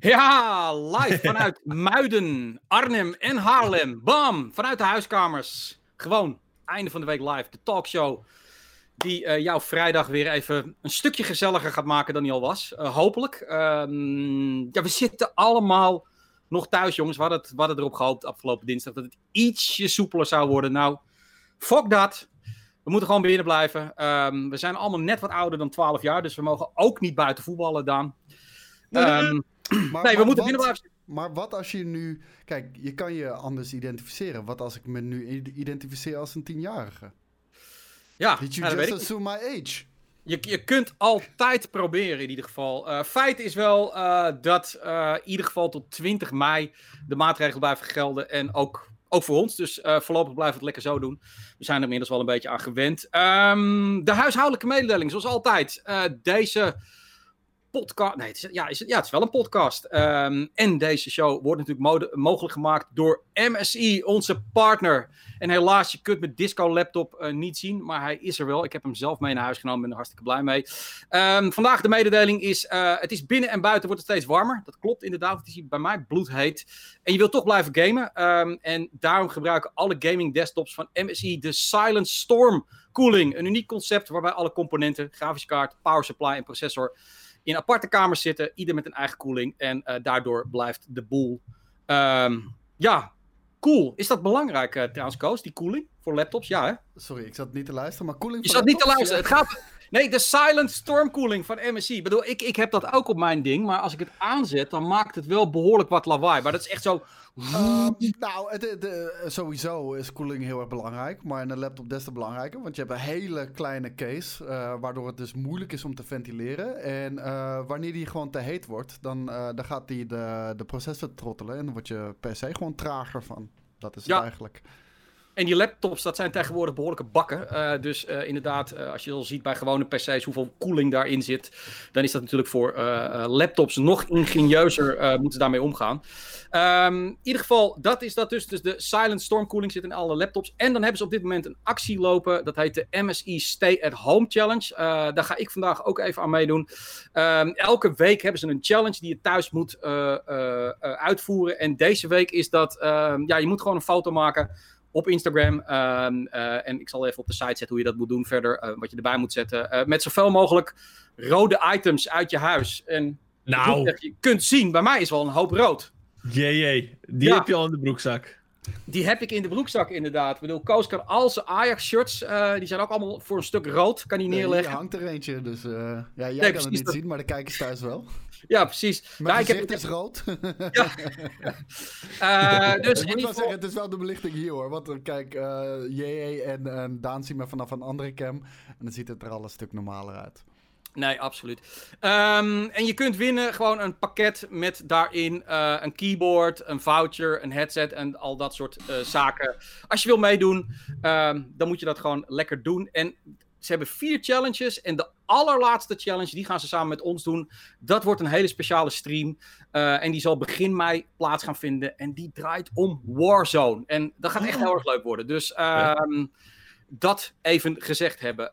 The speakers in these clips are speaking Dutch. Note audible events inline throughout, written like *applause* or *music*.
Ja, live vanuit *laughs* Muiden, Arnhem en Haarlem. Bam! Vanuit de huiskamers. Gewoon, einde van de week live. De talkshow die uh, jouw vrijdag weer even een stukje gezelliger gaat maken dan die al was. Uh, hopelijk. Um, ja, we zitten allemaal nog thuis, jongens. We hadden, erop gehoopt afgelopen dinsdag dat het ietsje soepeler zou worden. Nou, fuck dat. We moeten gewoon binnen blijven. Um, we zijn allemaal net wat ouder dan 12 jaar, dus we mogen ook niet buiten voetballen, dan. Um, maar, nee, we moeten binnen blijven. Maar wat als je nu. Kijk, je kan je anders identificeren. Wat als ik me nu identificeer als een tienjarige? Ja, Did you nou, just assume my age? Je, je kunt altijd proberen in ieder geval. Uh, feit is wel uh, dat uh, in ieder geval tot 20 mei de maatregelen blijven gelden. En ook, ook voor ons. Dus voorlopig blijven we het lekker zo doen. We zijn er inmiddels wel een beetje aan gewend. Um, de huishoudelijke mededeling, zoals altijd. deze podcast. Nee, het is, ja, is ja, het is wel een podcast. Um, en deze show wordt natuurlijk mogelijk gemaakt door MSI, onze partner. En helaas, je kunt mijn disco-laptop uh, niet zien, maar hij is er wel. Ik heb hem zelf mee naar huis genomen, ben er hartstikke blij mee. Um, vandaag de mededeling is: uh, het is binnen en buiten wordt het steeds warmer. Dat klopt inderdaad, het is bij mij bloedheet. En je wilt toch blijven gamen. Um, en daarom gebruiken alle gaming desktops van MSI de Silent Storm Cooling. Een uniek concept waarbij alle componenten, grafische kaart, power supply en processor in aparte kamers zitten, ieder met een eigen koeling. En uh, daardoor blijft de boel. Um, ja, cool. Is dat belangrijk uh, trouwens, Koos, die koeling voor laptops? Ja, hè? Sorry, ik zat niet te luisteren, maar koeling Je zat niet te luisteren. Het gaat... Nee, de silent storm cooling van MSI. Ik bedoel, ik, ik heb dat ook op mijn ding, maar als ik het aanzet, dan maakt het wel behoorlijk wat lawaai. Maar dat is echt zo... Uh, nou, de, sowieso is koeling heel erg belangrijk, maar in een laptop des te belangrijker, want je hebt een hele kleine case, uh, waardoor het dus moeilijk is om te ventileren. En uh, wanneer die gewoon te heet wordt, dan, dan gaat die de, de processor trottelen en dan word je per se gewoon trager van. Dat is ja. het eigenlijk. En die laptops, dat zijn tegenwoordig behoorlijke bakken. Uh, dus uh, inderdaad, uh, als je al ziet bij gewone PC's hoeveel koeling daarin zit, dan is dat natuurlijk voor laptops nog ingenieuzer moeten daarmee omgaan. Um, in ieder geval, dat is dat dus. Dus de Silent Storm Cooling zit in alle laptops. En dan hebben ze op dit moment een actie lopen. Dat heet de MSI Stay at Home Challenge. daar ga ik vandaag ook even aan meedoen. Um, elke week hebben ze een challenge die je thuis moet uitvoeren. En deze week is dat, um, ja, je moet gewoon een foto maken op Instagram. Um, uh, en ik zal even op de site zetten hoe je dat moet doen verder. Uh, wat je erbij moet zetten. Uh, met zoveel mogelijk rode items uit je huis. En nou. je kunt zien, bij mij is wel een hoop rood. Jee, jee. Die ja. heb je al in de broekzak. Die heb ik in de broekzak, inderdaad. Ik bedoel, Koos kan al zijn Ajax-shirts, uh, die zijn ook allemaal voor een stuk rood, kan hij neerleggen. Nee, hangt er eentje, dus uh, ja, jij nee, kan het niet dat... zien, maar de kijkers thuis wel. Ja, precies. Mijn nou, ik heb... is rood. *laughs* ja. uh, *laughs* dus ik moet wel zeggen, het is wel de belichting hier hoor. Want kijk, uh, JE en, en Daan zien me vanaf een andere cam. En dan ziet het er al een stuk normaler uit. Nee, absoluut. Um, en je kunt winnen gewoon een pakket met daarin uh, een keyboard, een voucher, een headset en al dat soort uh, zaken. Als je wil meedoen, um, dan moet je dat gewoon lekker doen. En ze hebben vier challenges en de allerlaatste challenge, die gaan ze samen met ons doen. Dat wordt een hele speciale stream uh, en die zal begin mei plaats gaan vinden. En die draait om Warzone. En dat gaat echt heel erg leuk worden. Dus um, dat even gezegd hebben.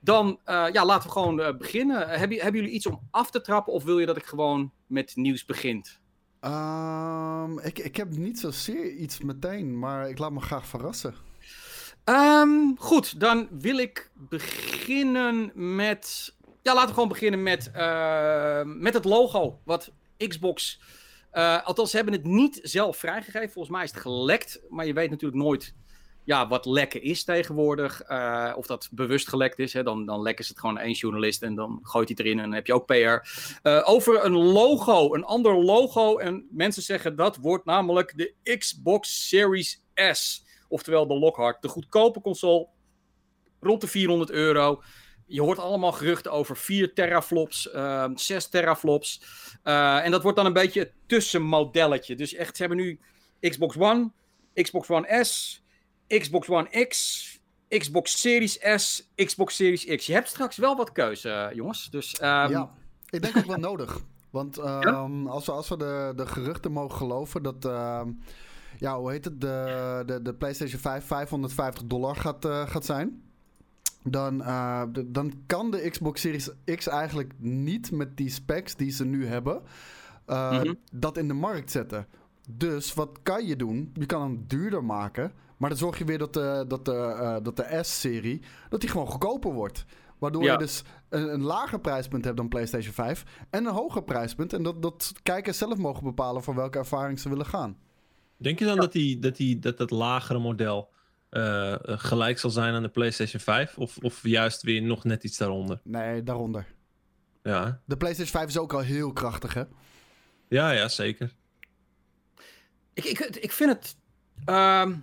Dan uh, ja, laten we gewoon uh, beginnen. Hebben, hebben jullie iets om af te trappen of wil je dat ik gewoon met nieuws begint? Um, ik, ik heb niet zozeer iets meteen, maar ik laat me graag verrassen. Um, goed, dan wil ik beginnen met. Ja, laten we gewoon beginnen met, uh, met het logo. Wat Xbox. althans, ze hebben het niet zelf vrijgegeven. Volgens mij is het gelekt. Maar je weet natuurlijk nooit ja, wat lekken is tegenwoordig. Uh, of dat bewust gelekt is. Hè, dan, dan lekken ze het gewoon één journalist en dan gooit hij erin en dan heb je ook PR. Uh, over een logo, een ander logo. En mensen zeggen dat wordt namelijk de Xbox Series S. Oftewel de Lockhart. De goedkope console. Rond de 400 euro. Je hoort allemaal geruchten over 4 teraflops, uh, 6 teraflops. Uh, en dat wordt dan een beetje het tussenmodelletje. Dus echt, ze hebben nu Xbox One, Xbox One S, Xbox One X, Xbox Series S, Xbox Series X. Je hebt straks wel wat keuze, jongens. Dus, um... Ja, ik denk ook wel *laughs* nodig. Want um, ja? als we, als we de, de geruchten mogen geloven dat... ja, hoe heet het? De, de, de PlayStation 5 550 dollar gaat, uh, gaat zijn. Dan, uh, de, dan kan de Xbox Series X eigenlijk niet met die specs die ze nu hebben eh, Mhm. dat in de markt zetten. Dus wat kan je doen? Je kan hem duurder maken. Maar dan zorg je weer dat de, dat de, eh, dat de S-serie dat die gewoon goedkoper wordt. Waardoor Ja. je dus een, een lager prijspunt hebt dan PlayStation 5 en een hoger prijspunt. En dat, dat kijkers zelf mogen bepalen voor welke ervaring ze willen gaan. Denk je dan dat, die, dat, die, dat dat lagere model eh, eh, gelijk zal zijn aan de PlayStation 5? Of, of juist weer nog net iets daaronder? Nee, daaronder. Ja, De PlayStation 5 is ook al heel krachtig, hè? ja, ja zeker. Ik, ik, ik vind het. ehm,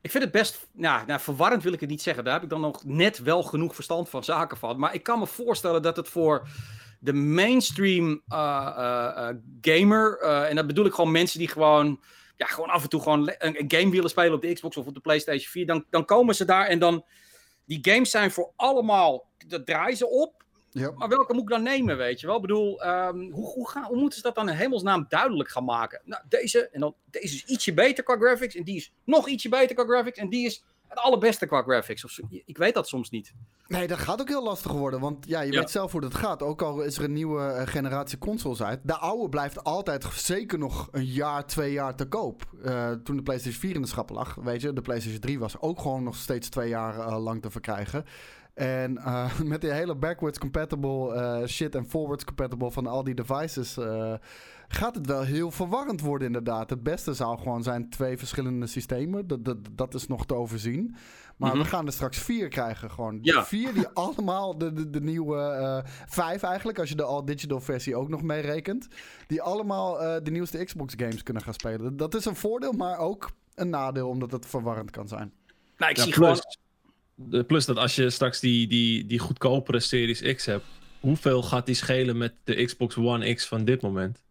ik vind het best. Nou, nou, verwarrend wil ik het niet zeggen. Daar heb ik dan nog net wel genoeg verstand van zaken van. Maar ik kan me voorstellen dat het voor de mainstream eh, eh, eh, gamer. eh, en dat bedoel ik gewoon mensen die gewoon. Ja, gewoon af en toe gewoon een game willen spelen op de Xbox of op de PlayStation 4. Dan, dan komen ze daar en dan. Die games zijn voor allemaal. Dat draaien ze op. Ja. Maar welke moet ik dan nemen, weet je wel? Ik bedoel, ehm, hoe, hoe, gaan, hoe moeten ze dat dan in hemelsnaam duidelijk gaan maken? Nou, deze, en dan, deze is ietsje beter qua graphics, en die is nog ietsje beter qua graphics, en die is het allerbeste qua graphics. Of zo. Ik weet dat soms niet. Nee, dat gaat ook heel lastig worden. Want ja, je Ja. weet zelf hoe dat gaat. Ook al is er een nieuwe eh, generatie consoles uit. De oude blijft altijd zeker nog een jaar, twee jaar te koop. Eh, toen de PlayStation 4 in de schappen lag, weet je, de PlayStation 3 was ook gewoon nog steeds twee jaar eh, lang te verkrijgen. En eh, *laughs* met die hele backwards compatible eh, shit en forwards compatible van al die devices. eh, gaat het wel heel verwarrend worden, inderdaad. Het beste zou gewoon zijn twee verschillende systemen. Dat, dat, dat is nog te overzien. Maar Mhm. we gaan er straks vier krijgen. Gewoon Ja. vier die *laughs* allemaal de, de, de nieuwe eh, vijf eigenlijk, als je de all-digital versie ook nog meerekent. Die allemaal eh, de nieuwste Xbox games kunnen gaan spelen. Dat is een voordeel, maar ook een nadeel, omdat het verwarrend kan zijn. Nou, ik Ja, zie plus, gewoon... de- plus dat als je straks die, die, die goedkopere Series X hebt, hoeveel gaat die schelen met de Xbox One X van dit moment?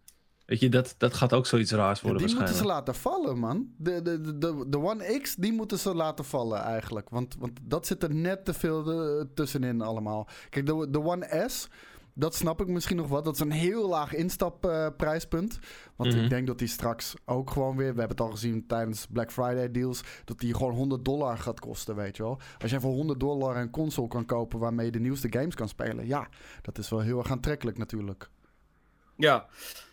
Weet je, dat, dat gaat ook zoiets raars worden die moeten ze waarschijnlijk. laten vallen, man. De, de, de, de, de One X, die moeten ze laten vallen eigenlijk. Want, want dat zit er net te veel eh, tussenin allemaal. Kijk, de, de One S, dat snap ik misschien nog wat. Dat is een heel laag instapprijspunt. Want Mhm. ik denk dat die straks ook gewoon weer... We hebben het al gezien tijdens Black Friday deals... dat die gewoon 100 dollar gaat kosten, weet je wel. Als jij voor 100 dollar een console kan kopen... waarmee je de nieuwste games kan spelen... ja, dat is wel heel erg aantrekkelijk natuurlijk. Ja.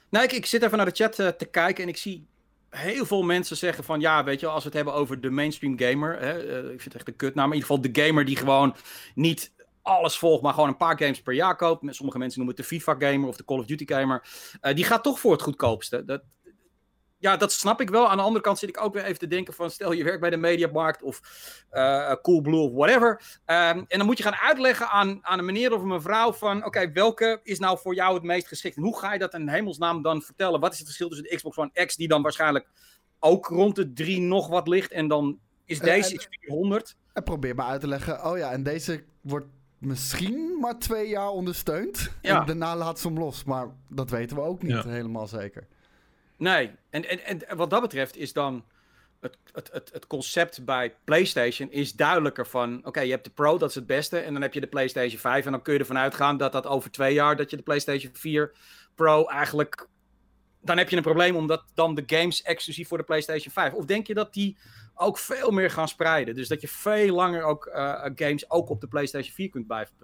Nou, ik, ik zit even naar de chat eh, te kijken en ik zie heel veel mensen zeggen van... Ja, weet je wel, als we het hebben over de mainstream gamer... Hè, eh, ik vind het echt een kutnaam. Maar in ieder geval de gamer die gewoon niet alles volgt... maar gewoon een paar games per jaar koopt. Sommige mensen noemen het de FIFA-gamer of de Call of Duty-gamer. Eh, die gaat toch voor het goedkoopste. Dat, ja, dat snap ik wel. Aan de andere kant zit ik ook weer even te denken van... stel je werkt bij de Mediamarkt of eh Coolblue of whatever... Ehm, en dan moet je gaan uitleggen aan, aan een meneer of een mevrouw van... oké, welke is nou voor jou het meest geschikt? En hoe ga je dat in hemelsnaam dan vertellen? Wat is het verschil tussen de Xbox One X... die dan waarschijnlijk ook rond de 3 nog wat ligt... en dan is Eh, deze en- is 400? En probeer maar uit te leggen. Oh ja, en deze wordt misschien maar twee jaar ondersteund. Ja. En daarna laat ze hem los. Maar dat weten we ook niet Ja. helemaal zeker. Nee, en, en, en wat dat betreft is dan het, het, het, het concept bij PlayStation is duidelijker van, oké, je hebt de Pro, dat is het beste, en dan heb je de PlayStation 5 en dan kun je ervan uitgaan dat dat over twee jaar, dat je de PlayStation 4 Pro eigenlijk, dan heb je een probleem omdat dan de games exclusief voor de PlayStation 5. Of denk je dat die ook veel meer gaan spreiden, dus dat je veel langer ook eh, games ook op de PlayStation 4 kunt blijven,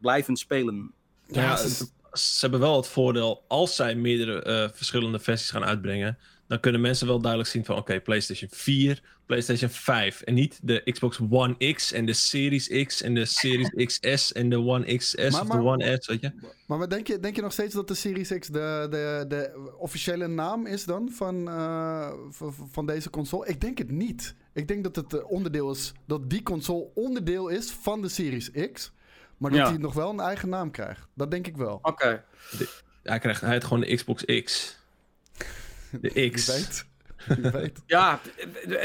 blijven spelen? Ja, Ja, ze- het- ze hebben wel het voordeel, als zij meerdere eh, verschillende versies gaan uitbrengen, dan kunnen mensen wel duidelijk zien van, oké, PlayStation 4, PlayStation 5. En niet de Xbox One X en de Series X en de Series XS en de One XS Maar- of maar- de One S, weet je? Maar wat denk, je, denk je nog steeds dat de Series X de, de, de officiële naam is dan van, eh, v- van deze console? Ik denk het niet. Ik denk dat het eh, onderdeel is, dat die console onderdeel is van de Series X. Maar dat Ja. hij nog wel een eigen naam krijgt. Dat denk ik wel. Oké. Hij krijgt hij gewoon de Xbox X. De X. Wie weet. Wie weet. Ja,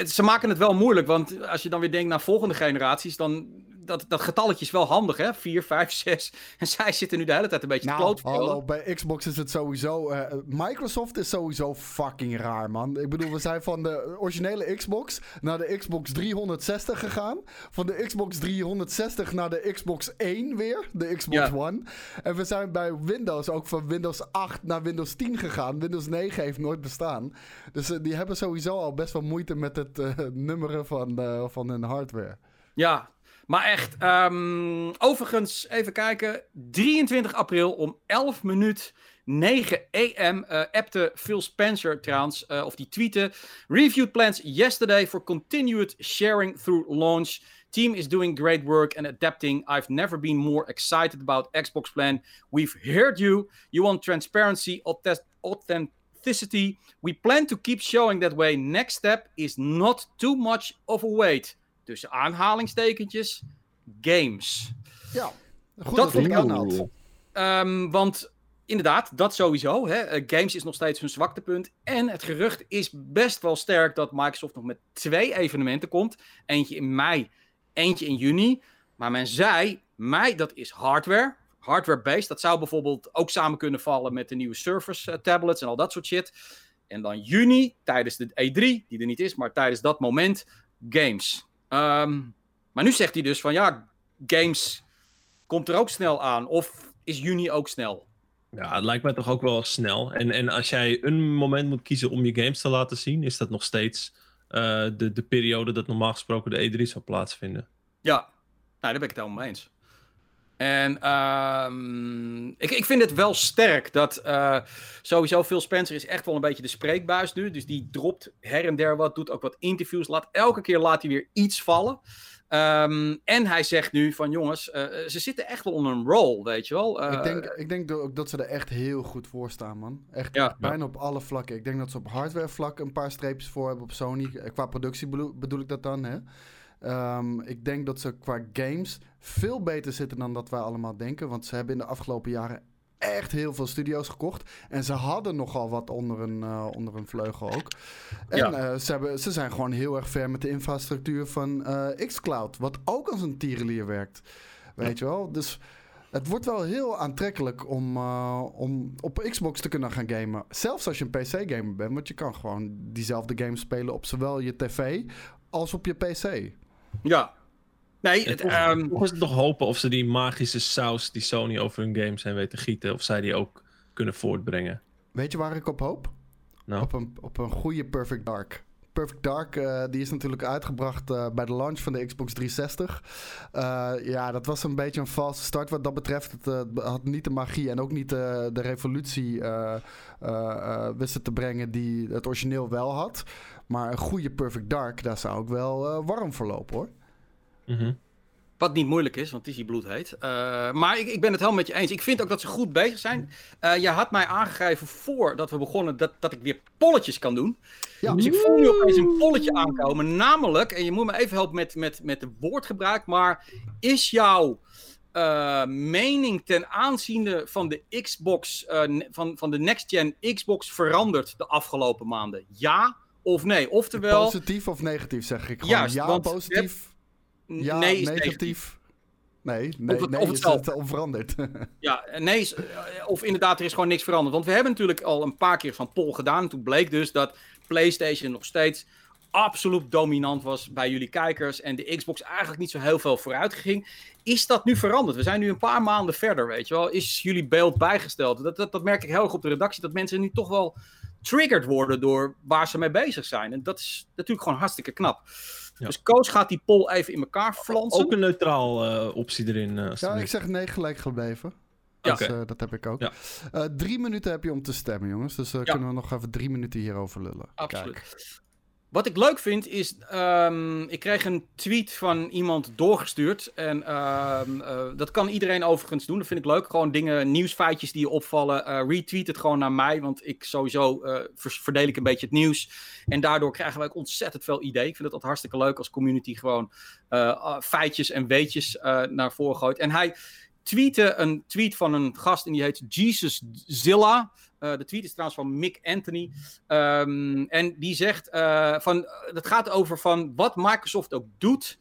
ze maken het wel moeilijk, want als je dan weer denkt naar volgende generaties, dan dat, dat getalletje is wel handig, hè? 4, 5, 6. En zij zitten nu de hele tijd een beetje te Nou, klootspelen. hallo, bij Xbox is het sowieso... eh, Microsoft is sowieso fucking raar, man. Ik bedoel, we zijn van de originele Xbox naar de Xbox 360 gegaan. Van de Xbox 360 naar de Xbox 1 weer, de Xbox Ja. One. En we zijn bij Windows ook van Windows 8 naar Windows 10 gegaan. Windows 9 heeft nooit bestaan. Dus eh, die hebben sowieso al best wel moeite met het eh, nummeren van, van hun hardware. Ja, maar echt. ehm, overigens, even kijken. 23 april om 11 minuut 9 am uh, appte Phil Spencer trouwens, uh, of die tweette. Reviewed plans yesterday for continued sharing through launch. Team is doing great work and adapting. I've never been more excited about Xbox Plan. We've heard you. You want transparency, authenticity. We plan to keep showing that way. Next step is not too much of a wait. Tussen aanhalingstekentjes, games. Ja, goed dat vond ik aanhaalt. Um, want inderdaad, dat sowieso. Hè. Uh, games is nog steeds hun zwaktepunt. En het gerucht is best wel sterk dat Microsoft nog met twee evenementen komt. Eentje in mei, eentje in juni. Maar men zei, mei dat is hardware. Hardware-based. Dat zou bijvoorbeeld ook samen kunnen vallen met de nieuwe Surface uh, tablets en al dat soort shit. En dan juni, tijdens de E3, die er niet is, maar tijdens dat moment, games. Um, maar nu zegt hij dus van ja, games komt er ook snel aan. Of is juni ook snel? Ja, het lijkt mij toch ook wel snel. En, en als jij een moment moet kiezen om je games te laten zien, is dat nog steeds uh, de, de periode dat normaal gesproken de E3 zou plaatsvinden. Ja, nou, daar ben ik het helemaal mee eens. En um, ik, ik vind het wel sterk dat uh, sowieso Phil Spencer is echt wel een beetje de spreekbuis nu. Dus die dropt her en der wat, doet ook wat interviews. Laat, elke keer laat hij weer iets vallen. Um, en hij zegt nu van jongens, uh, ze zitten echt wel onder een roll, weet je wel. Uh, ik denk, ik denk ook dat ze er echt heel goed voor staan, man. Echt ja, bijna ja. op alle vlakken. Ik denk dat ze op hardware vlak een paar streepjes voor hebben op Sony. Qua productie bedoel, bedoel ik dat dan, hè. Um, ik denk dat ze qua games veel beter zitten dan dat wij allemaal denken. Want ze hebben in de afgelopen jaren echt heel veel studio's gekocht. En ze hadden nogal wat onder een, uh, onder een vleugel ook. En ja. uh, ze, hebben, ze zijn gewoon heel erg ver met de infrastructuur van uh, xCloud. Wat ook als een tierenlier werkt. Weet ja. je wel? Dus het wordt wel heel aantrekkelijk om, om op Xbox te kunnen gaan gamen. Zelfs als je een PC-gamer bent. Want je kan gewoon diezelfde games spelen op zowel je tv als op je PC. Ja, Nee, het, toch, um... toch is het nog hopen of ze die magische saus die Sony over hun games zijn weten gieten, of zij die ook kunnen voortbrengen. Weet je waar ik op hoop? Nou. Op, een, op een goede Perfect Dark. Perfect Dark, uh, die is natuurlijk uitgebracht uh, bij de launch van de Xbox 360. Uh, ja, dat was een beetje een valse start wat dat betreft. Het had niet de magie en ook niet de, de revolutie wisten te brengen die het origineel wel had. Maar een goede Perfect Dark, daar zou ik wel warm voor lopen hoor. Mm. Wat niet moeilijk is, want het is hier bloedheet. Uh, maar ik, ik ben het helemaal met je eens. Ik vind ook dat ze goed bezig zijn. Uh, je had mij aangegeven voordat we begonnen dat, dat ik weer polletjes kan doen. Ja. Dus ik voel nu opeens een polletje aankomen. Namelijk, en je moet me even helpen met, met, met de woordgebruik. Maar is jouw uh, mening ten aanziende van de Xbox, van, van de next-gen Xbox veranderd de afgelopen maanden? Ja of nee? Oftewel... Positief of negatief zeg ik gewoon. Juist, ja, positief. Ja, nee is negatief. negatief. Nee, nee, of het, nee of is het onveranderd. *laughs* ja, nee, is, of inderdaad, er is gewoon niks veranderd. Want we hebben natuurlijk al een paar keer van Pol gedaan. Toen bleek dus dat PlayStation nog steeds absoluut dominant was bij jullie kijkers. En de Xbox eigenlijk niet zo heel veel vooruit ging. Is dat nu veranderd? We zijn nu een paar maanden verder, weet je wel. Is jullie beeld bijgesteld? Dat, dat, dat merk ik heel erg op de redactie. Dat mensen nu toch wel triggered worden door waar ze mee bezig zijn. En dat is natuurlijk gewoon hartstikke knap. Ja. Dus Koos gaat die poll even in elkaar flansen. Ook een neutraal uh, optie erin. Uh, ja, ik zeg nee gelijk gebleven. Ja. Dus, uh, dat heb ik ook. Ja. Uh, drie minuten heb je om te stemmen, jongens. Dus uh, ja. kunnen we nog even drie minuten hierover lullen. Absoluut. Kijk. Wat ik leuk vind is, um, ik kreeg een tweet van iemand doorgestuurd. En um, uh, dat kan iedereen overigens doen. Dat vind ik leuk. Gewoon dingen, nieuwsfeitjes die je opvallen. Uh, retweet het gewoon naar mij, want ik sowieso uh, verdeel ik een beetje het nieuws. En daardoor krijgen wij ook ontzettend veel ideeën. Ik vind het altijd hartstikke leuk als community gewoon feitjes en weetjes naar voren gooit. En hij tweette een tweet van een gast en die heet Jesus Zilla. Uh, de tweet is trouwens van Mick Anthony. Um, en die zegt uh, van, dat gaat over van wat Microsoft ook doet.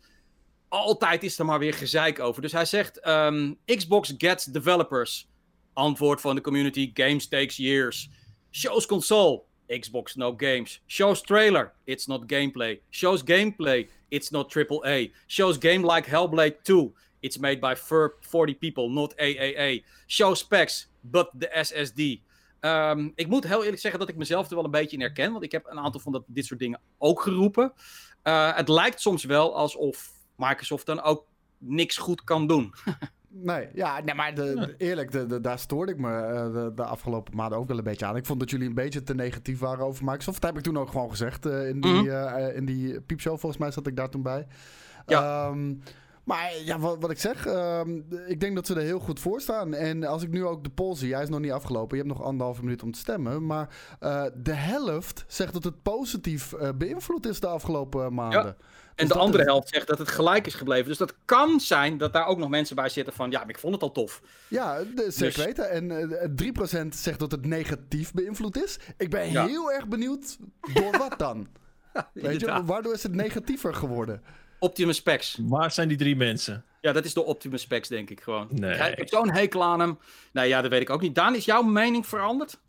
Altijd is er maar weer gezeik over. Dus hij zegt, um, Xbox gets developers. Antwoord van de community, games takes years. Shows console, Xbox no games. Shows trailer, it's not gameplay. Shows gameplay, it's not AAA. Shows game like Hellblade 2. It's made by 40 people, not AAA. Show specs, but the SSD. Um, ik moet heel eerlijk zeggen dat ik mezelf er wel een beetje in herken. Want ik heb een aantal van dat, dit soort dingen ook geroepen. Uh, het lijkt soms wel alsof Microsoft dan ook niks goed kan doen. *laughs* Nee, ja, nee maar de, eerlijk, de, daar stoorde ik me uh, de, afgelopen maanden ook wel een beetje aan. Ik vond dat jullie een beetje te negatief waren over Microsoft. Dat heb ik toen ook gewoon gezegd uh, in, die, -hmm. in die piepshow. Volgens mij zat ik daar toen bij. Ja. Um, maar ja, wat, wat ik zeg, uh, ik denk dat ze er heel goed voor staan. En als ik nu ook de poll zie, hij is nog niet afgelopen. Je hebt nog anderhalve minuut om te stemmen. Maar uh, de helft zegt dat het positief uh, beïnvloed is de afgelopen maanden. Ja. En dus de andere is... helft zegt dat het gelijk is gebleven. Dus dat kan zijn dat daar ook nog mensen bij zitten van... ja, maar ik vond het al tof. Ja, zeker dus... weten. En uh, 3% zegt dat het negatief beïnvloed is. Ik ben ja. heel erg benieuwd door wat dan? *laughs* Weet je, waardoor is het negatiever geworden? Optimus Specs. Waar zijn die drie mensen? Ja, dat is de Optimus Specs, denk ik gewoon. Nee. Ik heb zo'n hekel aan hem. Nou ja, dat weet ik ook niet. Daan, is jouw mening veranderd?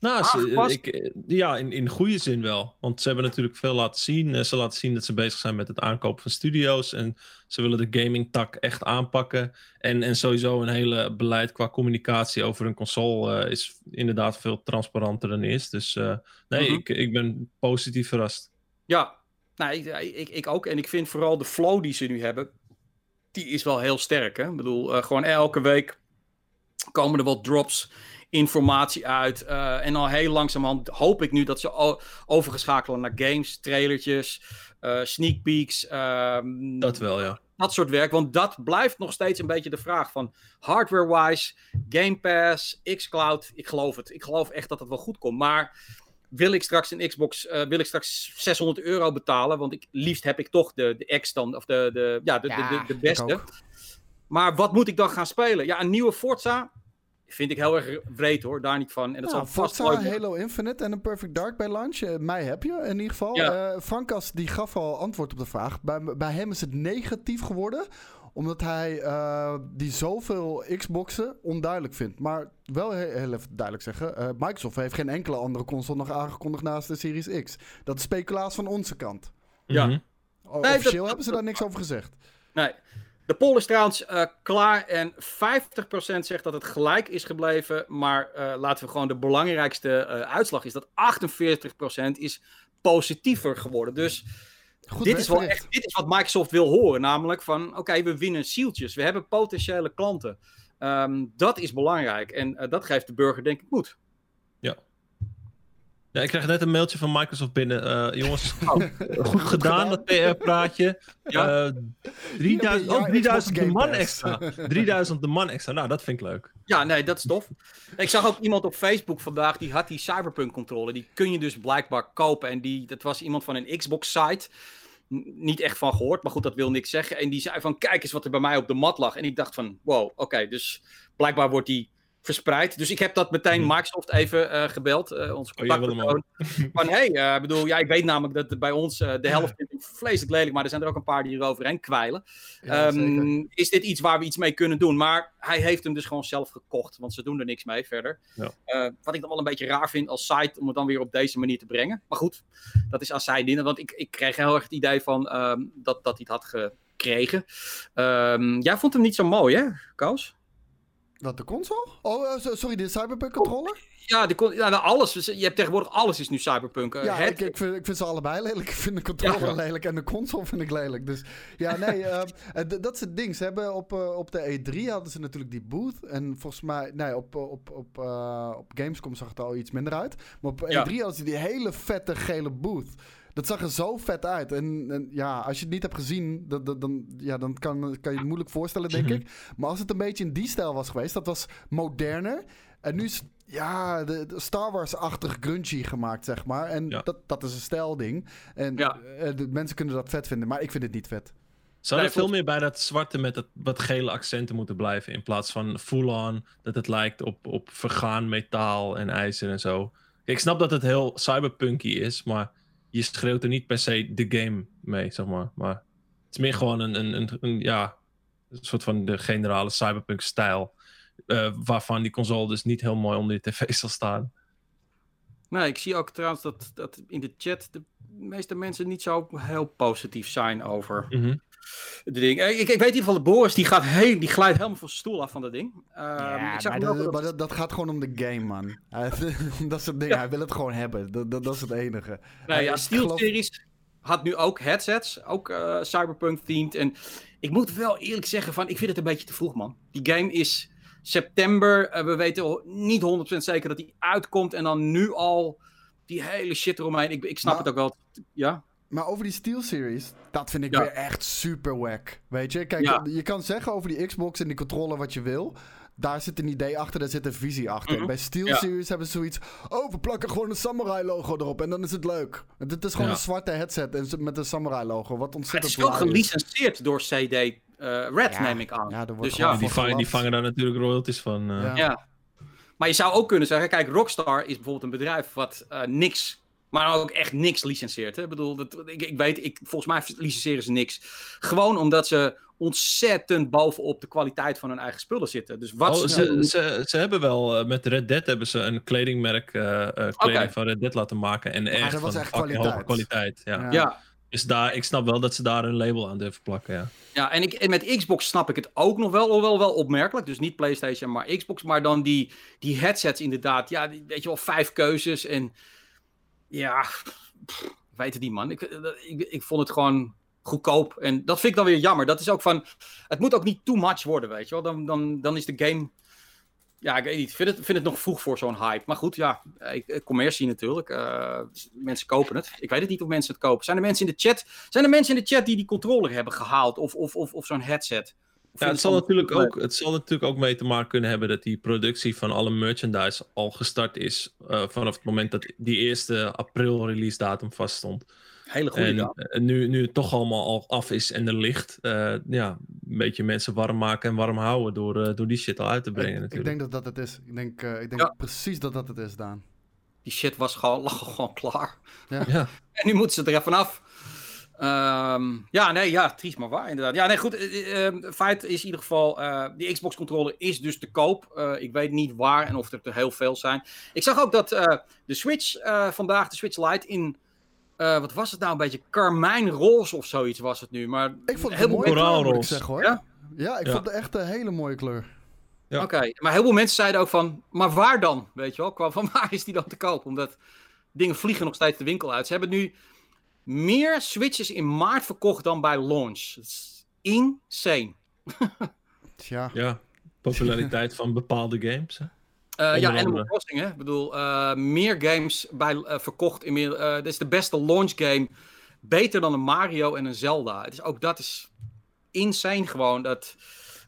Nou, ze, ik, ja, in, in goede zin wel. Want ze hebben natuurlijk veel laten zien. Eh, ze laten zien dat ze bezig zijn met het aankopen van studio's. En ze willen de gaming tak echt aanpakken. En, en sowieso een hele beleid qua communicatie over een console uh, is inderdaad veel transparanter dan is. Dus uh, nee, ik, ik ben positief verrast. Ja, nou, ik, ik, ik, ook. En ik vind vooral de flow die ze nu hebben, die is wel heel sterk. Hè? Ik bedoel, uh, gewoon elke week komen er wat drops informatie uit. Uh, en al heel langzamerhand hoop ik nu dat ze overgeschakelen naar games, trailertjes, uh, sneak peeks. Ehm, dat wel, ja. Dat soort werk, want dat blijft nog steeds een beetje de vraag van hardware-wise, Game Pass, xCloud. Ik geloof het. Ik geloof echt dat het wel goed komt. Maar wil ik straks een Xbox, uh, wil ik straks 600 euro betalen? Want ik, liefst heb ik toch de, de X dan, of de, de, ja, de, ja, de, de, de beste. Maar wat moet ik dan gaan spelen? Ja, een nieuwe Forza vind ik heel erg vreed hoor, daar niet van. En dat nou, Forza, Halo Infinite en een Perfect Dark bij launch. Uh, mij heb je in ieder geval. Ja. Uh, Frankas die gaf al antwoord op de vraag. Bij, bij hem is het negatief geworden omdat hij uh, die zoveel Xboxen onduidelijk vindt. Maar wel heel, even duidelijk zeggen: uh, Microsoft heeft geen enkele andere console nog aangekondigd naast de Series X. Dat is speculaas van onze kant. Ja. Mm Officieel hebben ze daar niks over gezegd. Nee. De poll is trouwens uh, klaar en 50% zegt dat het gelijk is gebleven. Maar laten we gewoon de belangrijkste uitslag is dat 48% is positiever geworden. Dus dit is, wel echt, dit is wat Microsoft wil horen, namelijk van oké, we winnen zieltjes, we hebben potentiële klanten. Um, dat is belangrijk en uh, dat geeft de burger denk ik moed. Ja. Ik kreeg net een mailtje van Microsoft binnen. Uh, jongens, *laughs* oh. goed, gedaan, dat PR-praatje. *laughs* Ja. Uh, 3000, oh, 3000 de man extra. *laughs* 3000 de man extra. Nou, dat vind ik leuk. Ja, nee, dat is tof. Ik zag ook iemand op Facebook vandaag, die had die Cyberpunk-controle. Die kun je dus blijkbaar kopen. En die, dat was iemand van een Xbox-site niet echt van gehoord, maar goed, dat wil niks zeggen. En die zei van, kijk eens wat er bij mij op de mat lag. En ik dacht van, wow, oké, dus blijkbaar wordt die verspreid. Dus ik heb dat meteen mhm. Microsoft even uh, gebeld, uh, onze oh, contactpersoon. Oh, *laughs* van, hey, uh, bedoel, ja, ik weet namelijk dat bij ons de helft vindt vreselijk lelijk, maar er zijn er ook een paar die eroverheen kwijlen. Ja, um, is dit iets waar we iets mee kunnen doen? Maar hij heeft hem dus gewoon zelf gekocht, want ze doen er niks mee verder. Ja. wat ik dan wel een beetje raar vind als site, om het dan weer op deze manier te brengen. Maar goed, dat is als zij dienen, want ik, ik kreeg heel erg het idee van um, dat, dat hij het had gekregen. Um, jij vond hem niet zo mooi, hè, Koos? Wat, de console? Oh, uh, sorry, de Cyberpunk controller? Ja, de, ja nou, alles. Dus je hebt tegenwoordig alles is nu Cyberpunk. Uh, ja, ik, ik, vind, ik vind ze allebei lelijk. *laughs* Ik vind de controller ja. lelijk en de console vind ik lelijk. Dus ja, *laughs* nee, uh, dat is het ding. Ze hebben op, op de E3 hadden ze natuurlijk die booth. En volgens mij, nee, op, op, op, op Gamescom zag het al iets minder uit. Maar op E3 hadden ze die hele vette gele booth. Dat zag er zo vet uit. En, en ja, als je het niet hebt gezien, dan, dan, ja, dan kan, kan je het moeilijk voorstellen, denk ik. Maar als het een beetje in die stijl was geweest, dat was moderner. En nu is ja, de, Star Wars-achtig grungy gemaakt, zeg maar. En dat, dat is een stijlding. En ja. Eh, de mensen kunnen dat vet vinden, maar ik vind het niet vet. Zou er veel meer bij dat zwarte met dat wat gele accenten moeten blijven. In plaats van full-on, dat het lijkt op, op vergaan metaal en ijzer en zo. Ik snap dat het heel cyberpunky is, maar je schreeuwt er niet per se de game mee, zeg maar. Maar het is meer gewoon een, een, een, een ja, een soort van de generale cyberpunk-stijl. Uh, waarvan die console dus niet heel mooi onder je tv zal staan. Nee, ik zie ook trouwens dat, dat in de chat de meeste mensen niet zo heel positief zijn over mm -hmm. Ding. Ik, ik, weet in ieder geval, de Boris die, gaat heen, die glijdt helemaal van zijn stoel af van dat ding. Um, ja, ik maar, dat, maar dat, dat, gaat gewoon om de game, man. *laughs* dat is het ding, ja. hij wil het gewoon hebben. Dat, dat, dat is het enige. Nee, ja, Steel-series had nu ook headsets, ook uh, Cyberpunk themed. En ik moet wel eerlijk zeggen van, ik vind het een beetje te vroeg, man. Die game is september. Uh, we weten niet 100% zeker dat die uitkomt. En dan nu al die hele shit eromheen. Ik, ik snap Maar- het ook wel. Ja, Maar over die Steel Series, dat vind ik Ja. weer echt super wack. Weet je, kijk, Ja. je kan zeggen over die Xbox en die controller wat je wil. Daar zit een idee achter, daar zit een visie achter. Mhm. Bij Steel Ja. Series hebben ze zoiets. Oh, we plakken gewoon een samurai logo erop en dan is het leuk. Het is gewoon Ja. een zwarte headset met een samurai logo, wat het ontzettend is ook laai is. gelicenseerd door CD eh, Red, Ja, neem ik aan. ja, er wordt dus ja, die, vangen, die vangen daar natuurlijk royalties van. eh. Ja. Ja. Maar je zou ook kunnen zeggen, kijk, Rockstar is bijvoorbeeld een bedrijf wat eh, niks, maar ook echt niks licenseert. Hè? Ik bedoel, dat, ik, ik weet, ik, volgens mij licenseren ze niks. Gewoon omdat ze ontzettend bovenop de kwaliteit van hun eigen spullen zitten. Dus wat Oh, ze, ze, ze, ze hebben wel, eh, met Red Dead hebben ze een kledingmerk, eh, eh, kleding van Red Dead laten maken. En echt dat was van echt kwaliteit. hoge kwaliteit. Ja. Ja. ja, Dus daar, ik snap wel dat ze daar een label aan durven plakken, ja. ja en, ik, en met Xbox snap ik het ook nog wel, wel, wel opmerkelijk. Dus niet PlayStation, maar Xbox. Maar dan die, die headsets inderdaad. Ja, die- weet je wel, vijf keuzes. En ja, weet het niet, man. Ik, eh, ik, ik vond het gewoon goedkoop. En dat vind ik dan weer jammer. Dat is ook van, het moet ook niet too much worden, weet je wel. Dan, dan, dan is de game... Ja, ik weet niet. Ik vind het, vind het nog vroeg voor zo'n hype. Maar goed, ja, eh, commercie natuurlijk. Eh, mensen kopen het. Ik weet het niet of mensen het kopen. Zijn er mensen in de chat, zijn er mensen in de chat die die controller hebben gehaald? Of, of, of, of zo'n headset? Ja, het, zal natuurlijk ook, het zal natuurlijk ook mee te maken kunnen hebben dat die productie van alle merchandise al gestart is. eh, vanaf het moment dat die eerste april release datum vaststond. Hele goede En ja. eh, nu, nu het toch allemaal al af is en er ligt, eh, ja, een beetje mensen warm maken en warm houden door, eh, door die shit al uit te brengen Ik, ik natuurlijk. denk dat dat het is. Ik denk, eh, ik denk Ja. precies dat dat het is, Daan. Die shit was gewoon, lag gewoon klaar. Ja. En nu moeten ze er even af. Ehm, ja, nee, ja, triest maar waar inderdaad. Ja, nee, goed. eh, eh, feit is in ieder geval, eh, die Xbox controller is dus te koop. Eh, ik weet niet waar en of er te heel veel zijn. Ik zag ook dat eh, de Switch eh, vandaag, de Switch Lite, in, eh, wat was het nou, een beetje karmijnroze of zoiets was het nu. Maar Ik vond het heel een mooie veel kleur, moet ik zeggen hoor. Ja? Ja, ik Ja. vond het echt een hele mooie kleur. Ja. Oké, maar heel veel mensen zeiden ook van, maar waar dan? Weet je wel, Qua van waar is die dan te koop? Omdat dingen vliegen nog steeds de winkel uit. Ze hebben nu meer Switches in maart verkocht dan bij launch. Dat is insane. Tja. ja, populariteit van bepaalde games. Hè? Eh, ja, andere. Animal Crossing, hè. Ik bedoel, eh, meer games bij, eh, verkocht. In meer, eh, dit is de beste launch game. Beter dan een Mario en een Zelda. Het is, ook dat is insane gewoon. Dat,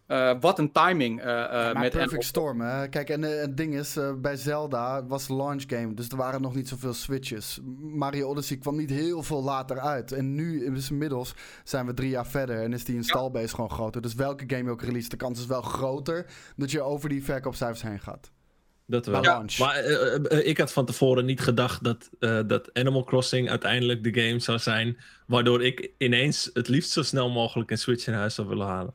eh, wat een timing. eh, eh, maar met Perfect Storm, hè. Kijk, en het ding is, bij Zelda was launch game, dus er waren nog niet zoveel switches. Mario Odyssey kwam niet heel veel later uit. En nu, dus inmiddels, zijn we drie jaar verder en is die installbase gewoon groter. Dus welke game je ook release, de kans is wel groter dat je over die verkoopcijfers heen gaat. Dat wel. Maar ik had van tevoren niet gedacht dat, eh, dat Animal Crossing uiteindelijk de game zou zijn. Waardoor ik ineens het liefst zo snel mogelijk een Switch in huis zou willen halen.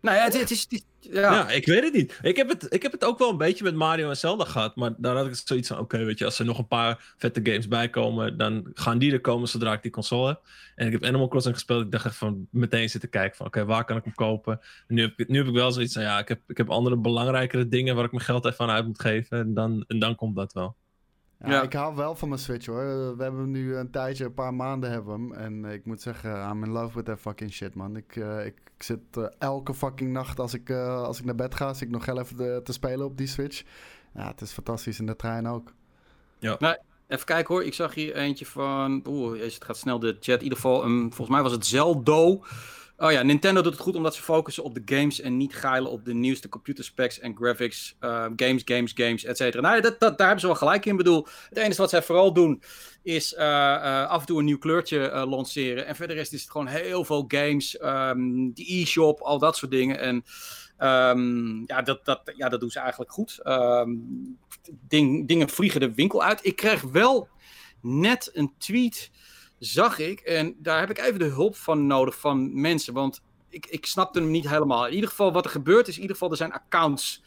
Nou ja, het, is... ja. Ik weet het niet. Ik heb het, ik heb het ook wel een beetje met Mario en Zelda gehad. Maar daar had ik zoiets van: oké, weet je, als er nog een paar vette games bij komen, dan gaan die er komen zodra ik die console heb. En ik heb Animal Crossing gespeeld. Ik dacht echt van meteen zitten kijken van: oké, waar kan ik hem kopen? En nu, heb ik, nu heb ik wel zoiets van: ja, ik heb, ik heb andere belangrijkere dingen waar ik mijn geld even aan uit moet geven. En dan, en dan komt dat wel. Ja, Ja. Ik hou wel van mijn Switch hoor. We hebben hem nu een tijdje, een paar maanden hebben we hem. En eh, ik moet zeggen, I'm in love with that fucking shit man. Ik, eh, ik, ik zit eh, elke fucking nacht als ik, eh, als ik naar bed ga, zit ik nog heel even te, te spelen op die Switch. Ja, het is fantastisch in de trein ook. Even kijken hoor, ik zag hier eentje van. Oeh, jezus, het gaat snel de chat. In ieder geval, um, volgens mij was het Zeldo. Oh ja, Nintendo doet het goed omdat ze focussen op de games en niet geilen op de nieuwste computer specs en graphics. Uh, games, games, games, et cetera. Nou, dat, dat, daar hebben ze wel gelijk in. Ik bedoel, het enige wat zij vooral doen is uh, uh, af en toe een nieuw kleurtje uh, lanceren. En verder is het gewoon heel veel games, um, e-shop, al dat soort dingen. En um, ja, dat, dat, ja, dat doen ze eigenlijk goed. Ding, dingen vliegen de winkel uit. Ik kreeg wel net een tweet zag ik. En daar heb ik even de hulp van nodig van mensen. Want ik, ik snapte hem niet helemaal. In ieder geval, wat er gebeurt is, in ieder geval, er zijn accounts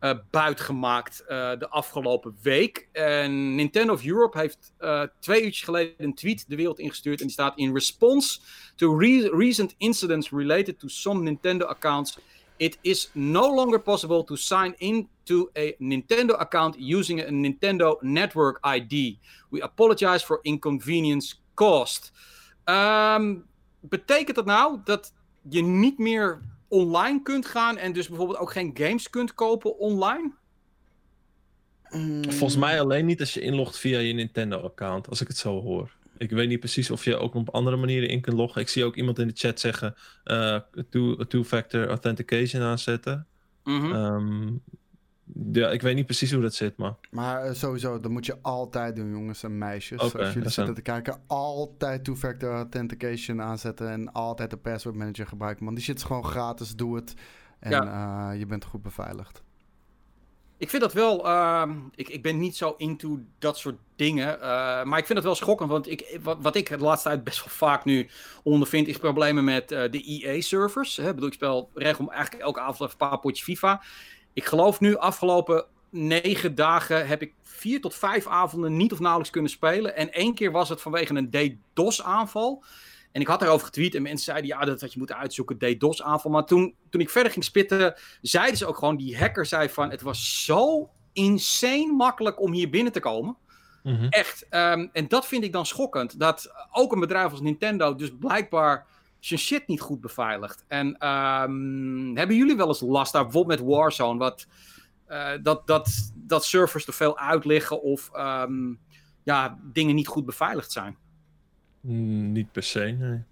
uh, buitgemaakt uh, de afgelopen week. En Nintendo of Europe heeft uh, twee uurtjes geleden een tweet de wereld ingestuurd. En die staat in response to re recent incidents related to some Nintendo accounts. It is no longer possible to sign into a Nintendo account using a Nintendo Network ID. We apologize for inconvenience cost. Ehm, betekent dat nou dat je niet meer online kunt gaan en dus bijvoorbeeld ook geen games kunt kopen online? Volgens mij alleen niet als je inlogt via je Nintendo-account, als ik het zo hoor. Ik weet niet precies of je ook op andere manieren in kunt loggen. Ik zie ook iemand in de chat zeggen uh, two-factor authentication aanzetten. Ehm, ja, ik weet niet precies hoe dat zit, maar... Maar uh, sowieso, dat moet je altijd doen, jongens en meisjes. Als jullie zitten te kijken, altijd two-factor authentication aanzetten en altijd de password manager gebruiken. Man, die shit is gewoon gratis, doe het. En eh, je bent goed beveiligd. Ik vind dat wel. ehm, ik, ik ben niet zo into dat soort dingen. eh, maar ik vind het wel schokkend. Want ik, wat, wat ik de laatste tijd best wel vaak nu ondervind. is problemen met eh, de EA-servers. Ik bedoel, ik speel regel eigenlijk elke avond even een paar potjes FIFA. Ik geloof nu, afgelopen negen dagen. heb ik vier tot vijf avonden niet of nauwelijks kunnen spelen. En één keer was het vanwege een DDoS-aanval. En ik had daarover getweet en mensen zeiden, ja, dat had je moeten uitzoeken, DDoS-aanval. Maar toen, toen ik verder ging spitten, zeiden ze ook gewoon, die hacker zei van, het was zo insane makkelijk om hier binnen te komen. Mhm. Echt. ehm, en dat vind ik dan schokkend, dat ook een bedrijf als Nintendo dus blijkbaar zijn shit niet goed beveiligt. En ehm, hebben jullie wel eens last daar, bijvoorbeeld met Warzone, wat, eh, dat, dat, dat servers te veel uitliggen of ehm, ja, dingen niet goed beveiligd zijn? Mm, niet per se, nee.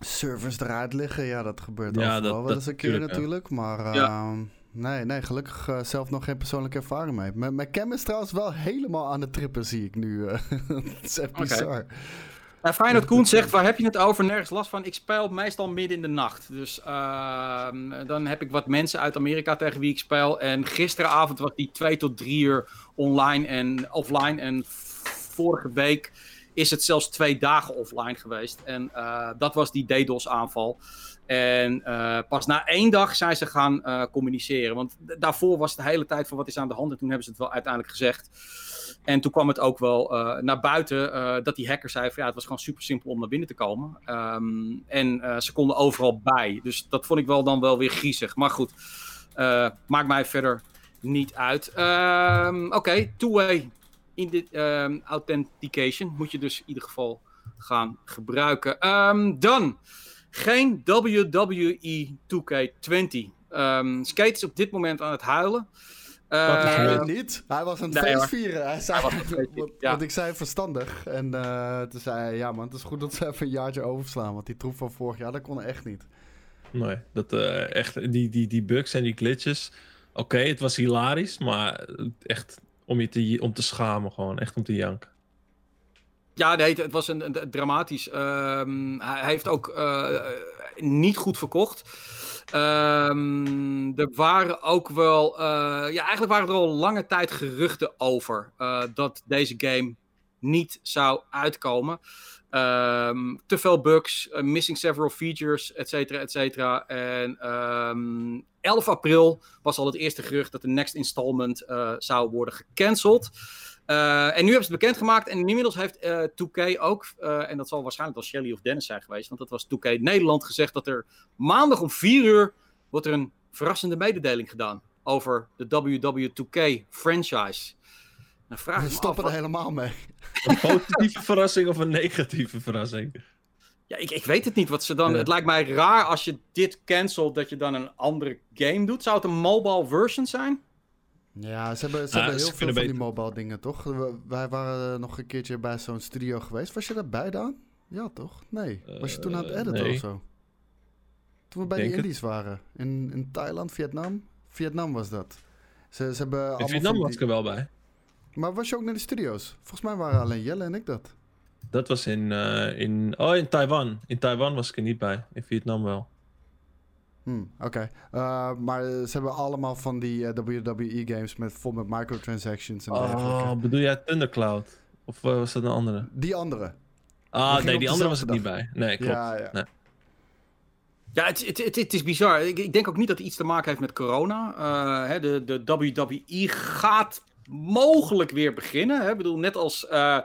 Servers eruit liggen, ja, dat gebeurt Ja, overal dat- wel dat eens een keer ja. natuurlijk. Maar Ja. ehm, nee, nee, gelukkig eh, zelf nog geen persoonlijke ervaring mee. Mijn, mijn cam is trouwens wel helemaal aan de trippen, zie ik nu. eh. *laughs* Het is echt bizar. Uh, Feyenoord Koen zegt, waar heb je het over? Nergens last van. Ik speel meestal midden in de nacht. Dus ehm, dan heb ik wat mensen uit Amerika tegen wie ik speel. En gisteravond was die twee tot drie uur online en offline. En vorige week is het zelfs twee dagen offline geweest. En eh, dat was die DDoS aanval. En eh, pas na één dag zijn ze gaan eh, communiceren. Want daarvoor was het de hele tijd van wat is aan de hand. En toen hebben ze het wel uiteindelijk gezegd. En toen kwam het ook wel eh, naar buiten eh, dat die hacker zei van ja, het was gewoon super simpel om naar binnen te komen. Ehm, en eh, ze konden overal bij. Dus dat vond ik wel dan wel weer griezig. Maar goed, maakt mij verder niet uit. Ehm, Oké, two-way ehm, authentication moet je dus in ieder geval gaan gebruiken. Dan geen E WWE 2K20. Ehm Skate is op dit moment aan het huilen. Wat Hij is Eh, het? niet. Hij was aan het nee, feest hoor. vieren. Hij zei, ja. want ik zei verstandig. En eh, toen zei hij, ja man, het is goed dat ze even een jaartje overslaan. Want die troep van vorig jaar, dat kon echt niet. Nee, dat eh, echt, die, die, die bugs en die glitches. Oké, het was hilarisch, maar echt om je te, om te schamen gewoon. Echt om te janken. Ja, nee, het, was een, een- dramatisch. Ehm, hij, hij heeft ook eh, niet goed verkocht. Ehm, er waren ook wel. eh, ja, eigenlijk waren er al lange tijd geruchten over eh, dat deze game niet zou uitkomen. Ehm, te veel bugs, eh, missing several features, et cetera, et cetera. En ehm, 11 april was al het eerste gerucht dat de next installment zou worden gecanceld. Eh, en nu hebben ze het bekendgemaakt. En inmiddels heeft eh 2K ook, eh, en dat zal waarschijnlijk wel Shelly of Dennis zijn geweest, want dat was 2K Nederland gezegd dat er maandag om 4 uur wordt er een verrassende mededeling gedaan over de WW2K franchise. Dan vraag We af, er wat- helemaal mee. Een positieve verrassing of een negatieve verrassing? ja, ik, ik weet het niet. Wat ze dan, Ja. Het lijkt mij raar als je dit cancelt, dat je dan een andere game doet. Zou het een mobile version zijn? Ja, ze hebben, ze hebben ze heel veel van die mobile dingen, toch? We- wij waren nog een keertje bij zo'n studio geweest. Was je daarbij dan? Ja, toch? Nee. Was je toen aan het Eh, editen nee. of zo? Toen we bij Denk de het. Indies waren. In, in Thailand, Vietnam? Vietnam was dat. Ze, ze hebben In Vietnam was ik er wel bij. Maar was je ook naar de studio's? Volgens mij waren alleen Jelle en ik dat. Dat was in, eh, in, oh, in Taiwan. In Taiwan was ik er niet bij. In Vietnam wel. Hm, Oké. Eh, maar ze hebben allemaal van die eh, WWE-games met, vol met microtransactions en dergelijke. Oh, bedoel jij Thundercloud? Of eh, was dat een andere? Die andere. Ah, nee, die andere was ik niet bij. Nee, klopt. Ja, ja. Nee. Ja, het, het, het, het is bizar. Ik, ik denk ook niet dat het iets te maken heeft met corona. Eh, hè, de, de WWE gaat mogelijk weer beginnen. Hè? Ik bedoel, net als eh,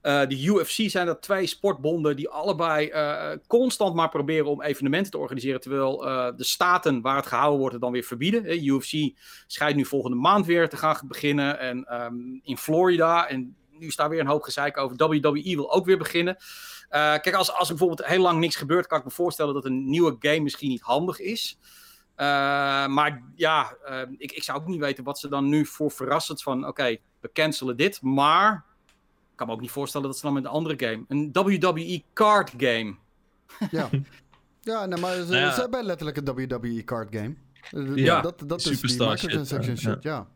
eh, de UFC zijn dat twee sportbonden die allebei eh, constant maar proberen om evenementen te organiseren. Terwijl de staten waar het gehouden wordt het dan weer verbieden. Hè? UFC schijnt nu volgende maand weer te gaan beginnen. En ehm, in Florida en nu is daar weer een hoop gezeik over. WWE wil ook weer beginnen. kijk, als, als er bijvoorbeeld heel lang niks gebeurt, kan ik me voorstellen dat een nieuwe game misschien niet handig is. Maar ja, ik, ik zou ook niet weten wat ze dan nu voor verrassend van, oké, we cancelen dit, maar ik kan me ook niet voorstellen dat ze dan met een andere game, een WWE card game. Ja. *laughs* Ja, nee, maar ze, nou ze hebben letterlijk een WWE card game. Eh, ja, dat, dat is die microtransaction shit, shit ja.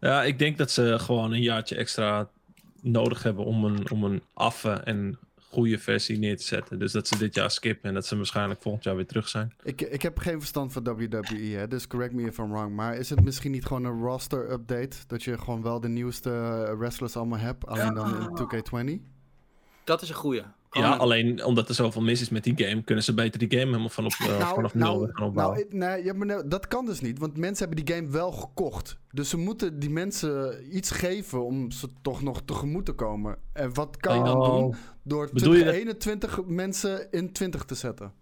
ja. ik denk dat ze gewoon een jaartje extra nodig hebben om een, om een affe en goede versie neer te zetten. Dus dat ze dit jaar skippen en dat ze waarschijnlijk volgend jaar weer terug zijn. Ik, ik heb geen verstand van WWE, hè, dus correct me if I'm wrong. Maar is het misschien niet gewoon een roster update? Dat je gewoon wel de nieuwste wrestlers allemaal hebt, alleen dan in 2K20? Dat is een goede. Ja, alleen omdat er zoveel mis is met die game, kunnen ze beter die game helemaal vanop, uh, nou, vanaf nul nou, gaan opbouwen. Nou, nee, nou, dat kan dus niet, want mensen hebben die game wel gekocht. Dus ze moeten die mensen iets geven om ze toch nog tegemoet te komen. En wat kan je dan oh. doen? Door 21 mensen in 20 te zetten.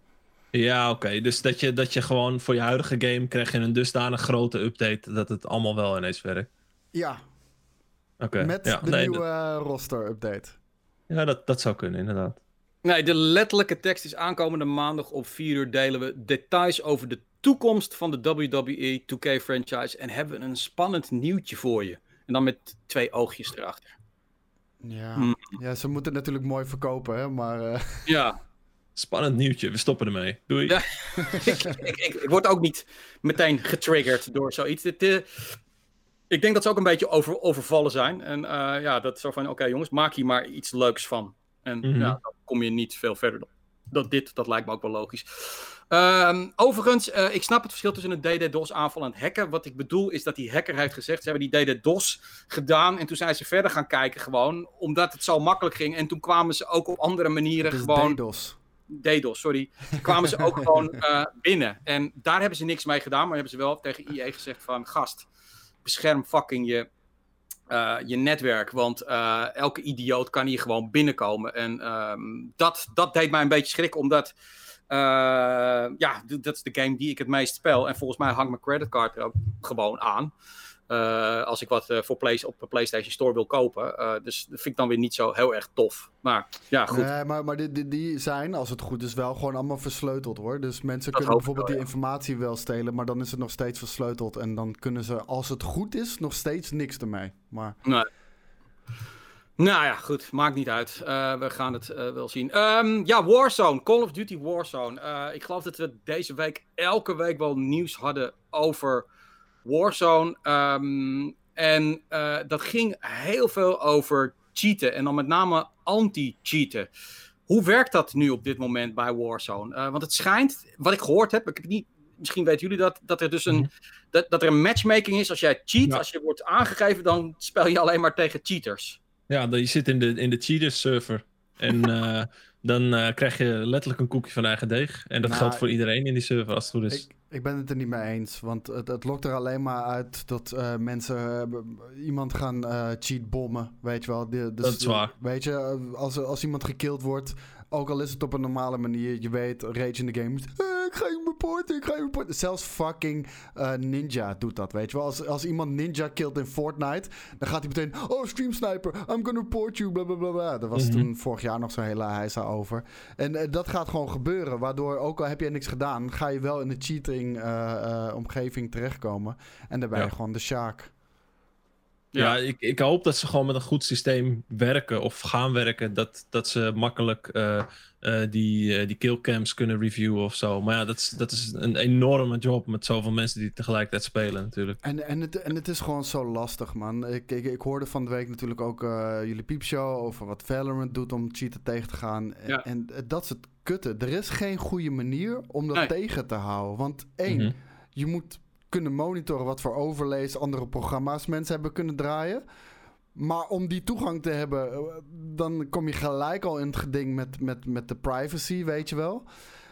Ja, oké. Dus dat je, dat je gewoon voor je huidige game krijg je een dusdanig grote update dat het allemaal wel ineens werkt. Ja. Oké. Met de nieuwe roster update. Ja, dat, dat zou kunnen, inderdaad. Nee, de letterlijke tekst is aankomende maandag op 4 uur delen we details over de toekomst van de WWE 2K franchise en hebben we een spannend nieuwtje voor je. En dan met twee oogjes erachter. Ja, hmm. ja ze moeten het natuurlijk mooi verkopen, hè, maar... Uh... *laughs* Ja. Spannend nieuwtje, we stoppen ermee. Doei. Ja, *laughs* ik, ik, ik, word ook niet meteen getriggerd door zoiets. Dit, uh, ik denk dat ze ook een beetje over, overvallen zijn. En uh, ja, dat zo van, oké jongens, maak hier maar iets leuks van. En mhm. ja, dan kom je niet veel verder dan dat dit. Dat lijkt me ook wel logisch. Um, overigens, uh, ik snap het verschil tussen een DDoS aanval en het hacken. Wat ik bedoel is dat die hacker heeft gezegd, ze hebben die DDoS gedaan. En toen zijn ze verder gaan kijken gewoon, omdat het zo makkelijk ging. En toen kwamen ze ook op andere manieren gewoon... DDoS. DDoS, sorry. kwamen ze ook *laughs* gewoon uh, binnen. En daar hebben ze niks mee gedaan, maar hebben ze wel tegen IE gezegd van, gast bescherm fucking je, uh, je netwerk. Want uh, elke idioot kan hier gewoon binnenkomen. En um, dat, dat deed mij een beetje schrikken, omdat. Uh, ja, dat is de game die ik het meest speel. En volgens mij hangt mijn creditcard er ook gewoon aan. Uh, als ik wat uh, voor play, op de PlayStation Store wil kopen. Uh, dus dat vind ik dan weer niet zo heel erg tof. Maar ja, goed. Nee, maar, maar die, die, die, zijn, als het goed is, wel gewoon allemaal versleuteld hoor. Dus mensen kunnen bijvoorbeeld die informatie wel stelen, maar dan is het nog steeds versleuteld. En dan kunnen ze, als het goed is, nog steeds niks ermee. Maar... Nee. Nou ja, goed. Maakt niet uit. we gaan het wel zien. Um, ja, Warzone. Call of Duty Warzone. ik geloof dat we deze week elke week wel nieuws hadden over Warzone. Um, en uh, dat ging heel veel over cheaten. En dan met name anti-cheaten. Hoe werkt dat nu op dit moment bij Warzone? Uh, want het schijnt, wat ik gehoord heb, ik heb niet, misschien weten jullie dat, dat er dus een, mhm. dat, dat er een matchmaking is. Als jij cheat, als je wordt aangegeven, dan speel je alleen maar tegen cheaters. Ja, je zit in de, in de cheaters server. En uh, *laughs* dan uh, krijg je letterlijk een koekje van eigen deeg. En dat nou, geldt voor iedereen in die server, als het goed is. Ik, ik ben het er niet mee eens. Want het, het lokt er alleen maar uit dat uh, mensen iemand gaan cheat bommen. Weet je wel. dus, dat is waar. Weet je, als, als iemand gekild wordt, ook al is het op een normale manier, je weet, rage in de game ik ga je reporten, ik ga je reporten. Zelfs fucking uh, Ninja doet dat, weet je wel. Als, als iemand Ninja killt in Fortnite, dan gaat hij meteen... Oh, Stream Sniper, I'm gonna report you, bla bla bla. bla. Daar was mhm. toen vorig jaar nog zo'n hele heisa over. En uh, dat gaat gewoon gebeuren, waardoor ook al heb je niks gedaan... ga je wel in de cheating-omgeving uh, terechtkomen. En daarbij ja. gewoon de shark. Ja, ja, ik, ik hoop dat ze gewoon met een goed systeem werken of gaan werken. Dat, dat ze makkelijk uh, uh, die, uh, die killcams kunnen reviewen of zo. Maar ja, dat is, dat is een enorme job met zoveel mensen die tegelijkertijd spelen natuurlijk. En, en, het, en het is gewoon zo lastig, man. Ik, ik, ik hoorde van de week natuurlijk ook jullie piepshow over wat Valorant doet om cheaten tegen te gaan. Ja. En, dat is het kutte. Er is geen goede manier om dat tegen te houden. Want één, mhm. je moet kunnen monitoren wat voor overlays andere programma's mensen hebben kunnen draaien. Maar om die toegang te hebben, eh, dan kom je gelijk al in het geding met, met, met de privacy, weet je wel.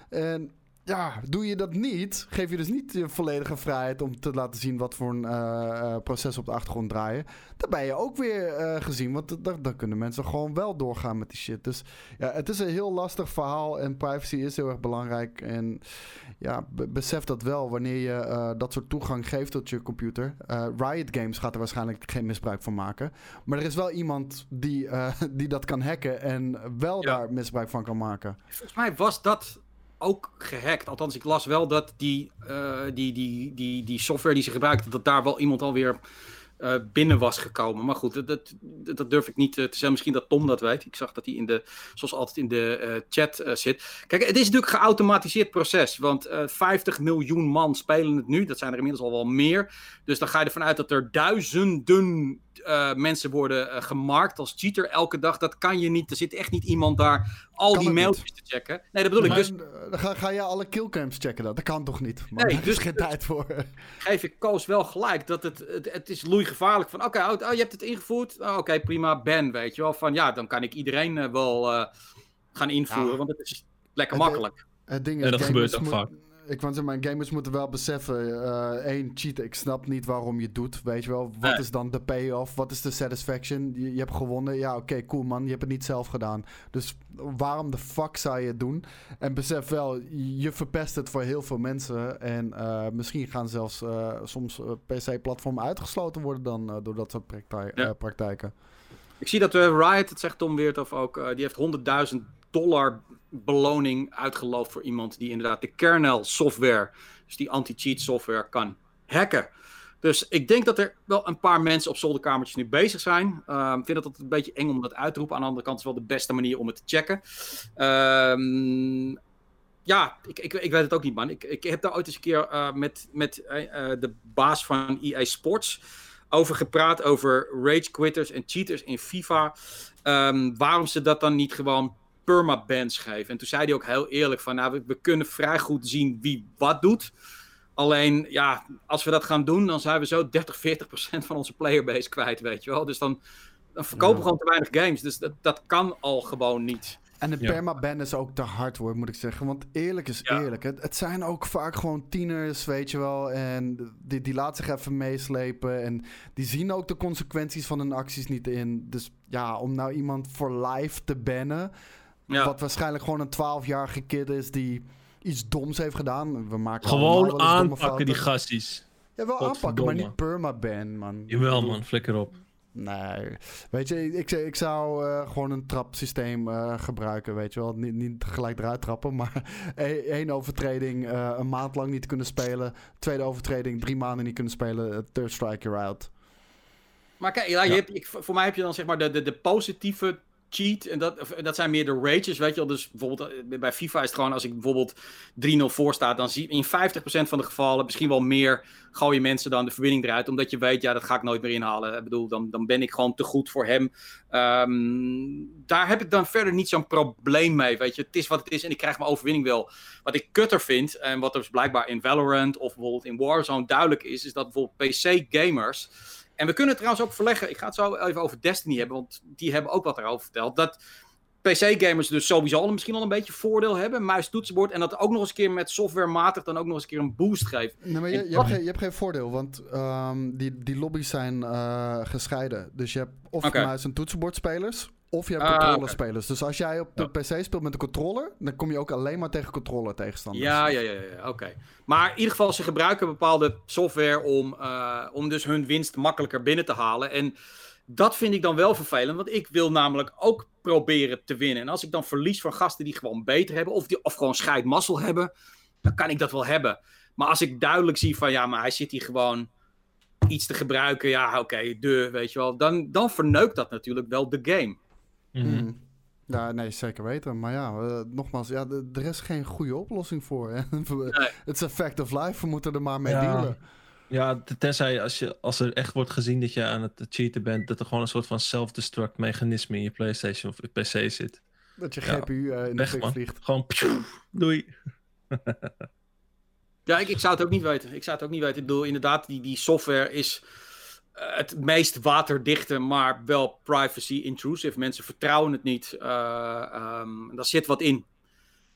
En ja, doe je dat niet, geef je dus niet je volledige vrijheid om te laten zien wat voor een uh, proces op de achtergrond draaien. Dan ben je ook weer uh, gezien, want dan kunnen mensen gewoon wel doorgaan met die shit. Dus ja, het is een heel lastig verhaal en privacy is heel erg belangrijk. En ja, besef dat wel wanneer je dat soort toegang geeft tot je computer. Riot Games gaat er waarschijnlijk geen misbruik van maken. Maar er is wel iemand die, *laughs* die dat kan hacken en wel daar misbruik van kan maken. Volgens mij was dat ook gehackt. Althans, ik las wel dat die, uh, die, die, die, die software die ze gebruikten, dat daar wel iemand alweer uh, binnen was gekomen. Maar goed, dat, dat, dat durf ik niet te zeggen. Misschien dat Tom dat weet. Ik zag dat hij in de, zoals altijd in de chat zit. Kijk, het is natuurlijk een geautomatiseerd proces. Want 50 miljoen man spelen het nu. Dat zijn er inmiddels al wel meer. Dus dan ga je ervan uit dat er duizenden mensen worden gemarkt als cheater elke dag. Dat kan je niet. Er zit echt niet iemand daar al die mailtjes te checken. Nee, dat bedoel ik. Dus... Dan ga, ga je alle killcams checken. Dat, dat kan toch niet? Man, nee, dus geen tijd voor. Geef ik Koos wel gelijk. Dat het, het, het is loeigevaarlijk. Van oké, okay, oh, je hebt het ingevoerd. Oh, oké, okay, prima. Ben, weet je wel. Van ja, dan kan ik iedereen uh, wel gaan invoeren. Ja. Want het is lekker makkelijk. Het ding is, en dat gebeurt ook vaak ik want mijn gamers moeten wel beseffen, uh, één, cheaten, ik snap niet waarom je het doet, weet je wel. Wat is dan de payoff? Wat is de satisfaction? Je, je hebt gewonnen, ja oké, cool man, je hebt het niet zelf gedaan. Dus waarom de fuck zou je het doen? En besef wel, je verpest het voor heel veel mensen. En uh, misschien gaan zelfs uh, soms PC-platformen uitgesloten worden dan door dat soort praktij ja. praktijken. Ik zie dat Riot, het zegt Tom Weert, of ook, die heeft 100.000 dollar beloning uitgeloofd voor iemand die inderdaad de kernel software, dus die anti-cheat software, kan hacken. Dus ik denk dat er wel een paar mensen op zolderkamertjes nu bezig zijn. Uh, ik vind het een beetje eng om dat uit te roepen. Aan de andere kant is het wel de beste manier om het te checken. Uh, ja, ik, ik, ik, weet het ook niet, man. Ik, ik heb daar ooit eens een keer uh, met, met uh, de baas van EA Sports over gepraat. Over rage quitters en cheaters in FIFA. Um, waarom ze dat dan niet gewoon permabans geven. En toen zei hij ook heel eerlijk van, nou, we, kunnen vrij goed zien wie wat doet. Alleen, ja, als we dat gaan doen, dan zijn we zo 30, 40 procent van onze playerbase kwijt, weet je wel. Dus dan, dan verkopen we gewoon te weinig games. Dus dat, dat kan al gewoon niet. En de permaban is ook te hard hoor, moet ik zeggen. Want eerlijk is eerlijk. Het, het, zijn ook vaak gewoon tieners, weet je wel. En die, die laten zich even meeslepen. En die zien ook de consequenties van hun acties niet in. Dus ja, om nou iemand voor life te bannen... Wat waarschijnlijk gewoon een 12-jarige kid is die iets doms heeft gedaan. We maken gewoon aanpakken die gasties. Ja, wel aanpakken, maar niet permaban, man. Jawel, man, flikker op. Nee, weet je, ik, ik zou uh, gewoon een trapsysteem uh, gebruiken, weet je wel. Niet, niet gelijk eruit trappen, maar *laughs* één overtreding uh, een maand lang niet kunnen spelen. Tweede overtreding drie maanden niet kunnen spelen. Third strike, you're out. Maar kijk, ja, je hebt, ik, voor mij heb je dan zeg maar de, de, de positieve cheat. En dat, dat zijn meer de rages, weet je. Dus bijvoorbeeld eh, bij FIFA is het gewoon... als ik bijvoorbeeld 3-0 voor sta... dan zie in 50% van de gevallen... misschien wel meer gooien mensen dan de verbinding eruit... omdat je weet, ja, dat ga ik nooit meer inhalen. Ik bedoel, dan, dan ben ik gewoon te goed voor hem. Um, daar heb ik dan verder niet zo'n probleem mee, weet je. Het is wat het is en ik krijg mijn overwinning wel. Wat ik kutter vind... en wat er dus blijkbaar in Valorant... of bijvoorbeeld in Warzone duidelijk is... is dat bijvoorbeeld PC-gamers en we kunnen het trouwens ook verleggen. Ik ga het zo even over Destiny hebben, want die hebben ook wat erover verteld. Dat PC-gamers dus sowieso al misschien al een beetje voordeel hebben. Muis, toetsenbord. En dat ook nog eens een keer met softwarematig dan ook nog eens een keer een boost geeft. Nee, maar je, je, hebt, geen, je hebt, geen, voordeel, want um, die, die lobby's zijn uh, gescheiden. Dus je hebt of okay. muis- en toetsenbordspelers of je hebt ah, controllerspelers. Dus als jij op de PC speelt met een controller, dan kom je ook alleen maar tegen controller tegenstanders. Ja, ja, ja, ja oké. Maar in ieder geval, ze gebruiken bepaalde software om, uh, om dus hun winst makkelijker binnen te halen. En dat vind ik dan wel vervelend, want ik wil namelijk ook proberen te winnen. En als ik dan verlies van gasten die gewoon beter hebben, of, die, of gewoon scheidmassel hebben, dan kan ik dat wel hebben. Maar als ik duidelijk zie van ja, maar hij zit hier gewoon iets te gebruiken, ja, oké, okay, de, weet je wel, dan, dan verneukt dat natuurlijk wel de game. Mm Ja, nee, zeker weten. Maar ja, uh, nogmaals, ja, er is geen goede oplossing voor. Het *laughs* is a fact of life, we moeten er maar mee ja. dealen. Ja, tenzij als, je, als er echt wordt gezien dat je aan het cheaten bent, dat er gewoon een soort van self-destruct mechanisme in je PlayStation of PC zit. Dat je GPU uh, in de fik vliegt. Gewoon doei. ja, ik, ik zou het ook niet weten. Ik zou het ook niet weten. Ik bedoel, inderdaad, die, die software is het meest waterdichte, maar wel privacy intrusive. Mensen vertrouwen het niet. Uh, um, daar zit wat in.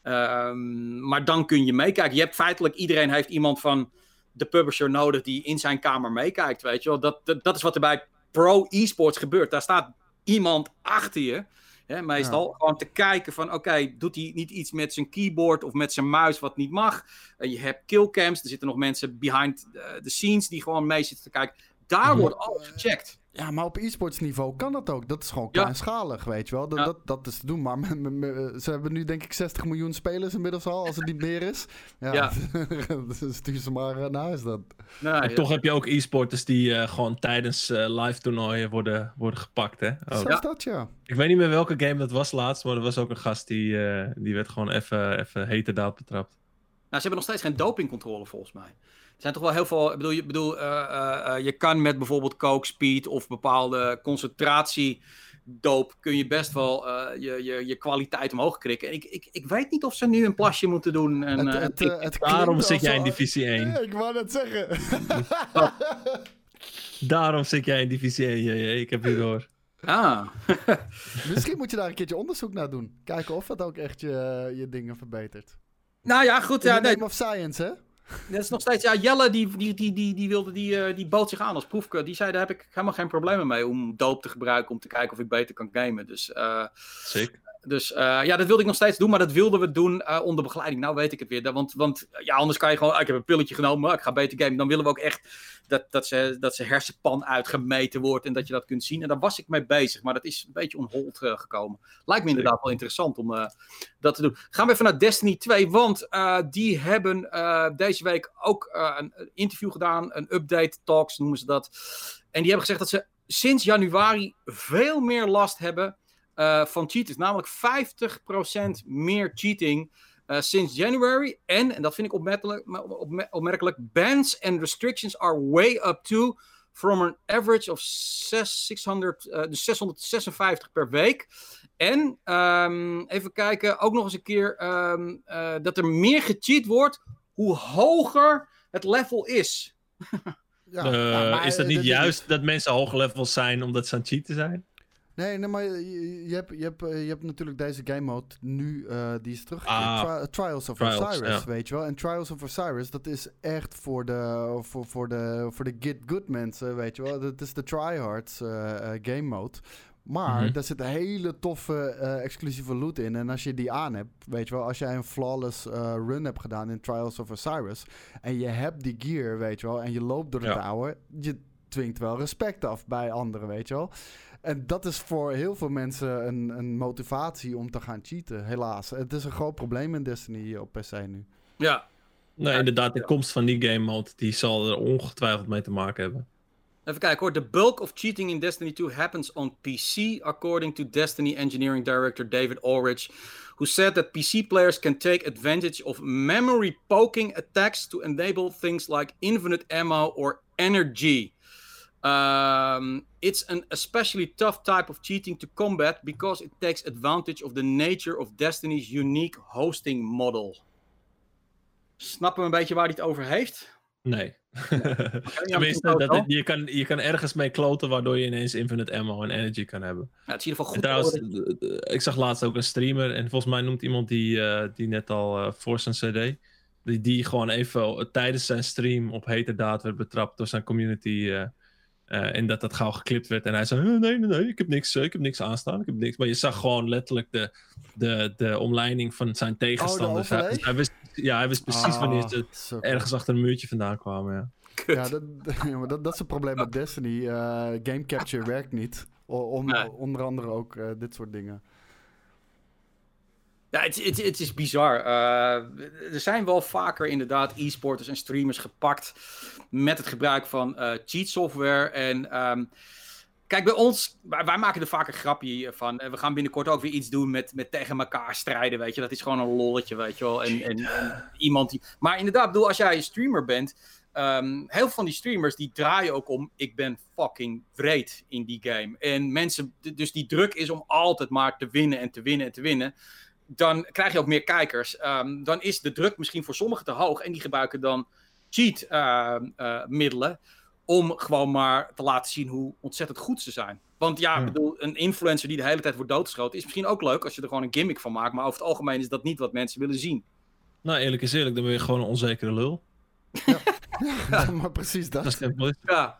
Ehm, maar dan kun je meekijken. Je hebt feitelijk, iedereen heeft iemand van de publisher nodig die in zijn kamer meekijkt, weet je wel. Dat, dat, dat is wat er bij pro esports gebeurt. Daar staat iemand achter je, hè, meestal, gewoon te kijken van, oké, doet hij niet iets met zijn keyboard of met zijn muis wat niet mag? Uh, je hebt killcams, er zitten nog mensen behind the scenes die gewoon mee zitten te kijken. Daar wordt alles gecheckt. Ja, maar op e-sports niveau kan dat ook. Dat is gewoon kleinschalig, weet je wel. Dat, dat, dat, is te doen. Maar ze hebben nu denk ik 60 miljoen spelers inmiddels al, als het niet meer is. Ja, ja. stuur ze maar eh, naar huis dan. Nou, ja. Toch heb je ook e-sporters die uh, gewoon tijdens uh, live toernooien worden, worden gepakt, hè? Oh. Zo is dat, ja. Ik weet niet meer welke game dat was laatst, maar er was ook een gast die, uh, die werd gewoon even, even heterdaad betrapt. Nou, ze hebben nog steeds geen dopingcontrole volgens mij. Er zijn toch wel heel veel. Ik bedoel, je, bedoel uh, uh, je kan met bijvoorbeeld coke, speed of bepaalde concentratie doop kun je best wel uh, je, je, je kwaliteit omhoog krikken. En ik, ik, ik weet niet of ze nu een plasje moeten doen. En, het, het, het, het *laughs* daarom zit jij in divisie 1. Ja, ik wou net zeggen. daarom zit jij in divisie 1. Ja, ja, ik heb je door. Ah. *laughs* Misschien moet je daar een keertje onderzoek naar doen. Kijken of dat ook echt je, je dingen verbetert. Nou ja, goed. In ja, nee. of science, hè? Dat is nog steeds, ja, Jelle die, die, die, die, die, wilde, die, uh, die bood zich aan als proefke. Die zei, daar heb ik helemaal geen problemen mee om doop te gebruiken om te kijken of ik beter kan gamen. Dus, Zeker. Dus uh, ja, dat wilde ik nog steeds doen, maar dat wilden we doen uh, onder begeleiding. Nou weet ik het weer. Want, want ja, anders kan je gewoon, ah, ik heb een pilletje genomen, ik ga beter gamen. Dan willen we ook echt dat, dat, ze, dat ze hersenpan uitgemeten wordt en dat je dat kunt zien. En daar was ik mee bezig, maar dat is een beetje onhold uh, gekomen. Lijkt me inderdaad wel interessant om dat te doen. Gaan we even naar Destiny 2, want die hebben deze week ook een interview gedaan, een update talks noemen ze dat. En die hebben gezegd dat ze sinds januari veel meer last hebben uh, van cheaters. Namelijk 50% meer cheating uh, sinds January. En, en dat vind ik opmerkelijk, opmerkelijk, bans and restrictions are way up to from an average of 600, uh, dus 656 per week. En um, even kijken, ook nog eens een keer um, uh, dat er meer gecheat wordt hoe hoger het level is. *laughs* ja, uh, maar, is dat niet juist dat mensen hoge levels zijn omdat ze aan het cheaten zijn? Nee, nee maar je, je, hebt, je, hebt, je hebt natuurlijk deze game mode nu, uh, die is terug. Ah, Tri Trials of Trials, Osiris, ja. weet je wel. En Trials of Osiris, dat is echt voor de, voor, voor de, voor de get good mensen, weet je wel. Dat is de tryhards uh, game mode. Maar mm daar zit een hele toffe uh, exclusieve loot in. En als je die aan hebt, weet je wel, als jij een flawless uh, run hebt gedaan in Trials of Osiris. En je hebt die gear, weet je wel, en je loopt door de ja. tower. Je dwingt wel respect af bij anderen, weet je wel. En dat is voor heel veel mensen een, een motivatie om te gaan cheaten, helaas. Het is een groot probleem in Destiny op PC nu. Ja. Nee, inderdaad, de komst van die game mode, die zal er ongetwijfeld mee te maken hebben. Even kijken hoor. The bulk of cheating in Destiny 2 happens on PC, according to Destiny engineering director David Ulrich, who said that PC players can take advantage of memory poking attacks to enable things like infinite ammo or energy. Um, it's an especially tough type of cheating to combat because it takes advantage of the nature of Destiny's unique hosting model. Snappen we een beetje waar hij het over heeft? Nee. Tenminste, dat, je, kan, je kan ergens mee kloten waardoor je ineens infinite ammo en energy kan hebben. Ja, het is in ieder geval goed. Trouwens, ik zag laatst ook een streamer en volgens mij noemt iemand die, uh, die net al uh, voor zijn CD. Die, die gewoon even tijdens zijn stream op heterdaad werd betrapt door zijn community. Uh, en dat dat gauw geklipt werd. En hij zei: nee, nee, nee, ik heb niks, ik heb niks aanstaan. Ik heb niks. Maar je zag gewoon letterlijk de, de, de omleiding van zijn tegenstanders. Oh, hij, hij, wist, ja, hij wist precies oh, wanneer ze ergens achter een muurtje vandaan kwamen. Ja, ja dat, *laughs* dat, dat is het probleem met Destiny. Uh, game capture werkt niet. Om, nee. Onder andere ook uh, dit soort dingen. Ja, het, het, het is bizar. Uh, er zijn wel vaker inderdaad e-sporters en streamers gepakt met het gebruik van uh, cheat software. En um, kijk, bij ons, wij, wij, maken er vaak een grapje van. We gaan binnenkort ook weer iets doen met, met tegen elkaar strijden, weet je. Dat is gewoon een lolletje, weet je wel. En, en, en iemand die... Maar inderdaad, bedoel, als jij een streamer bent... Um, heel veel van die streamers die draaien ook om. Ik ben fucking vreed in die game. En mensen, dus die druk is om altijd maar te winnen en te winnen en te winnen dan krijg je ook meer kijkers. Um, dan is de druk misschien voor sommigen te hoog en die gebruiken dan cheat uh, uh, middelen om gewoon maar te laten zien hoe ontzettend goed ze zijn. Want ja, ik Ja. bedoel, een influencer die de hele tijd wordt doodgeschoten is misschien ook leuk als je er gewoon een gimmick van maakt. Maar over het algemeen is dat niet wat mensen willen zien. Nou, eerlijk is eerlijk, dan ben je gewoon een onzekere lul. Ja, *laughs* maar precies Dat is. Ja,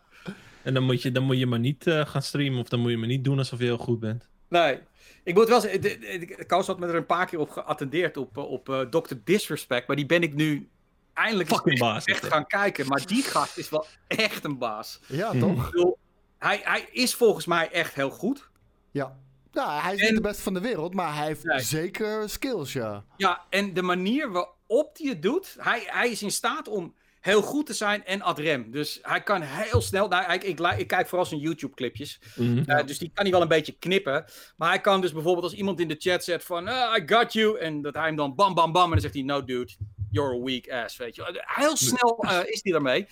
En dan moet, je, dan moet je maar niet eh, gaan streamen of dan moet je maar niet doen alsof je heel goed bent. nee. Ik moet wel zeggen, had me er een paar keer op geattendeerd op, eh, op eh, Dr. Disrespect. Maar die ben ik nu eindelijk Fucking baas. echt gaan kijken. Maar die gast is wel echt een baas. Ja, Mhm. toch? Bedoel, hij, hij is volgens mij echt heel goed. Ja. Nou, hij is En- niet de beste van de wereld, maar hij heeft Nee. zeker skills, ja. Ja, en de manier waarop hij het doet, hij, hij is in staat om heel goed te zijn en ad rem. Dus hij kan heel snel, nou, ik, ik, ik kijk vooral zijn YouTube-clipjes, Mhm. Eh, dus die kan hij wel een beetje knippen. Maar hij kan dus bijvoorbeeld als iemand in de chat zet van, "Ah, I got you, en dat hij hem dan bam, bam, bam, en dan zegt hij, no dude, you're a weak ass, weet je. Heel snel eh, is hij daarmee.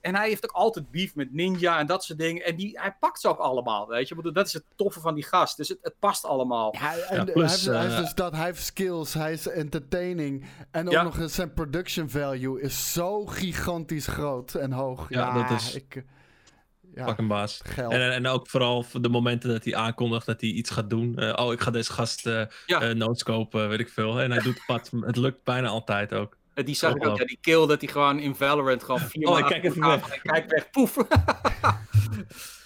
En hij heeft ook altijd beef met Ninja en dat soort dingen. En die, hij pakt ze ook allemaal, weet je. Dat is het toffe van die gast. Dus het, het past allemaal. Ja, en plus, hij, heeft, hij heeft eh, dus dat, hij heeft skills, hij is entertaining. En ook Ja. nog eens zijn production value is zo gigantisch groot en hoog. Ja, Ja, dat is- Ik, ja, Fucking baas. geld. En, en ook vooral voor de momenten dat hij aankondigt dat hij iets gaat doen. Eh, oh, ik ga deze gast Ja. noodskopen, eh, weet ik veel. En hij doet het, het lukt bijna altijd ook. Eh, Die zag ik ook, ja, die kill dat hij gewoon in Valorant gewoon vier Oh, maal ik kijk even elkaar- Kijk weg, poef. *laughs*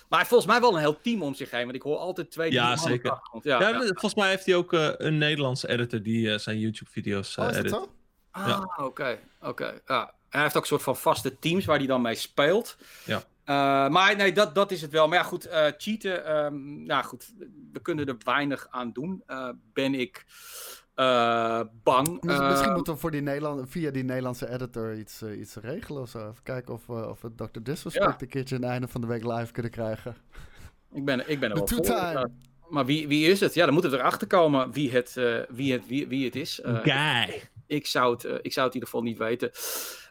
maar hij heeft volgens mij wel een heel team om zich heen. Want ik hoor altijd twee, Ja, zeker. achtergrond. Ja, Ja, ja. volgens mij heeft hij ook eh, een Nederlandse editor die eh, zijn YouTube-video's eh oh, is dat edit. zo? Ah, oké. oké. Ja. En hij heeft ook een soort van vaste teams waar hij dan mee speelt. Ja. Eh, maar nee, dat, dat is het wel. Maar ja, goed, eh, cheaten. ehm nou goed, we kunnen er weinig aan doen. eh, ben ik eh, bang. Mis- Eh, Misschien moeten we voor die Nederland, via die Nederlandse editor iets, eh, iets regelen of zo. Even kijken of, we of we Dr. Disrespect Ja. een keertje aan het einde van de week live kunnen krijgen. ik, ben, ik ben er wel voor. maar wie, wie is het? Ja, dan moeten we erachter komen wie het, eh, wie het, wie, wie het is. Eh, Guy. Ik zou het, ik zou het in ieder geval niet weten.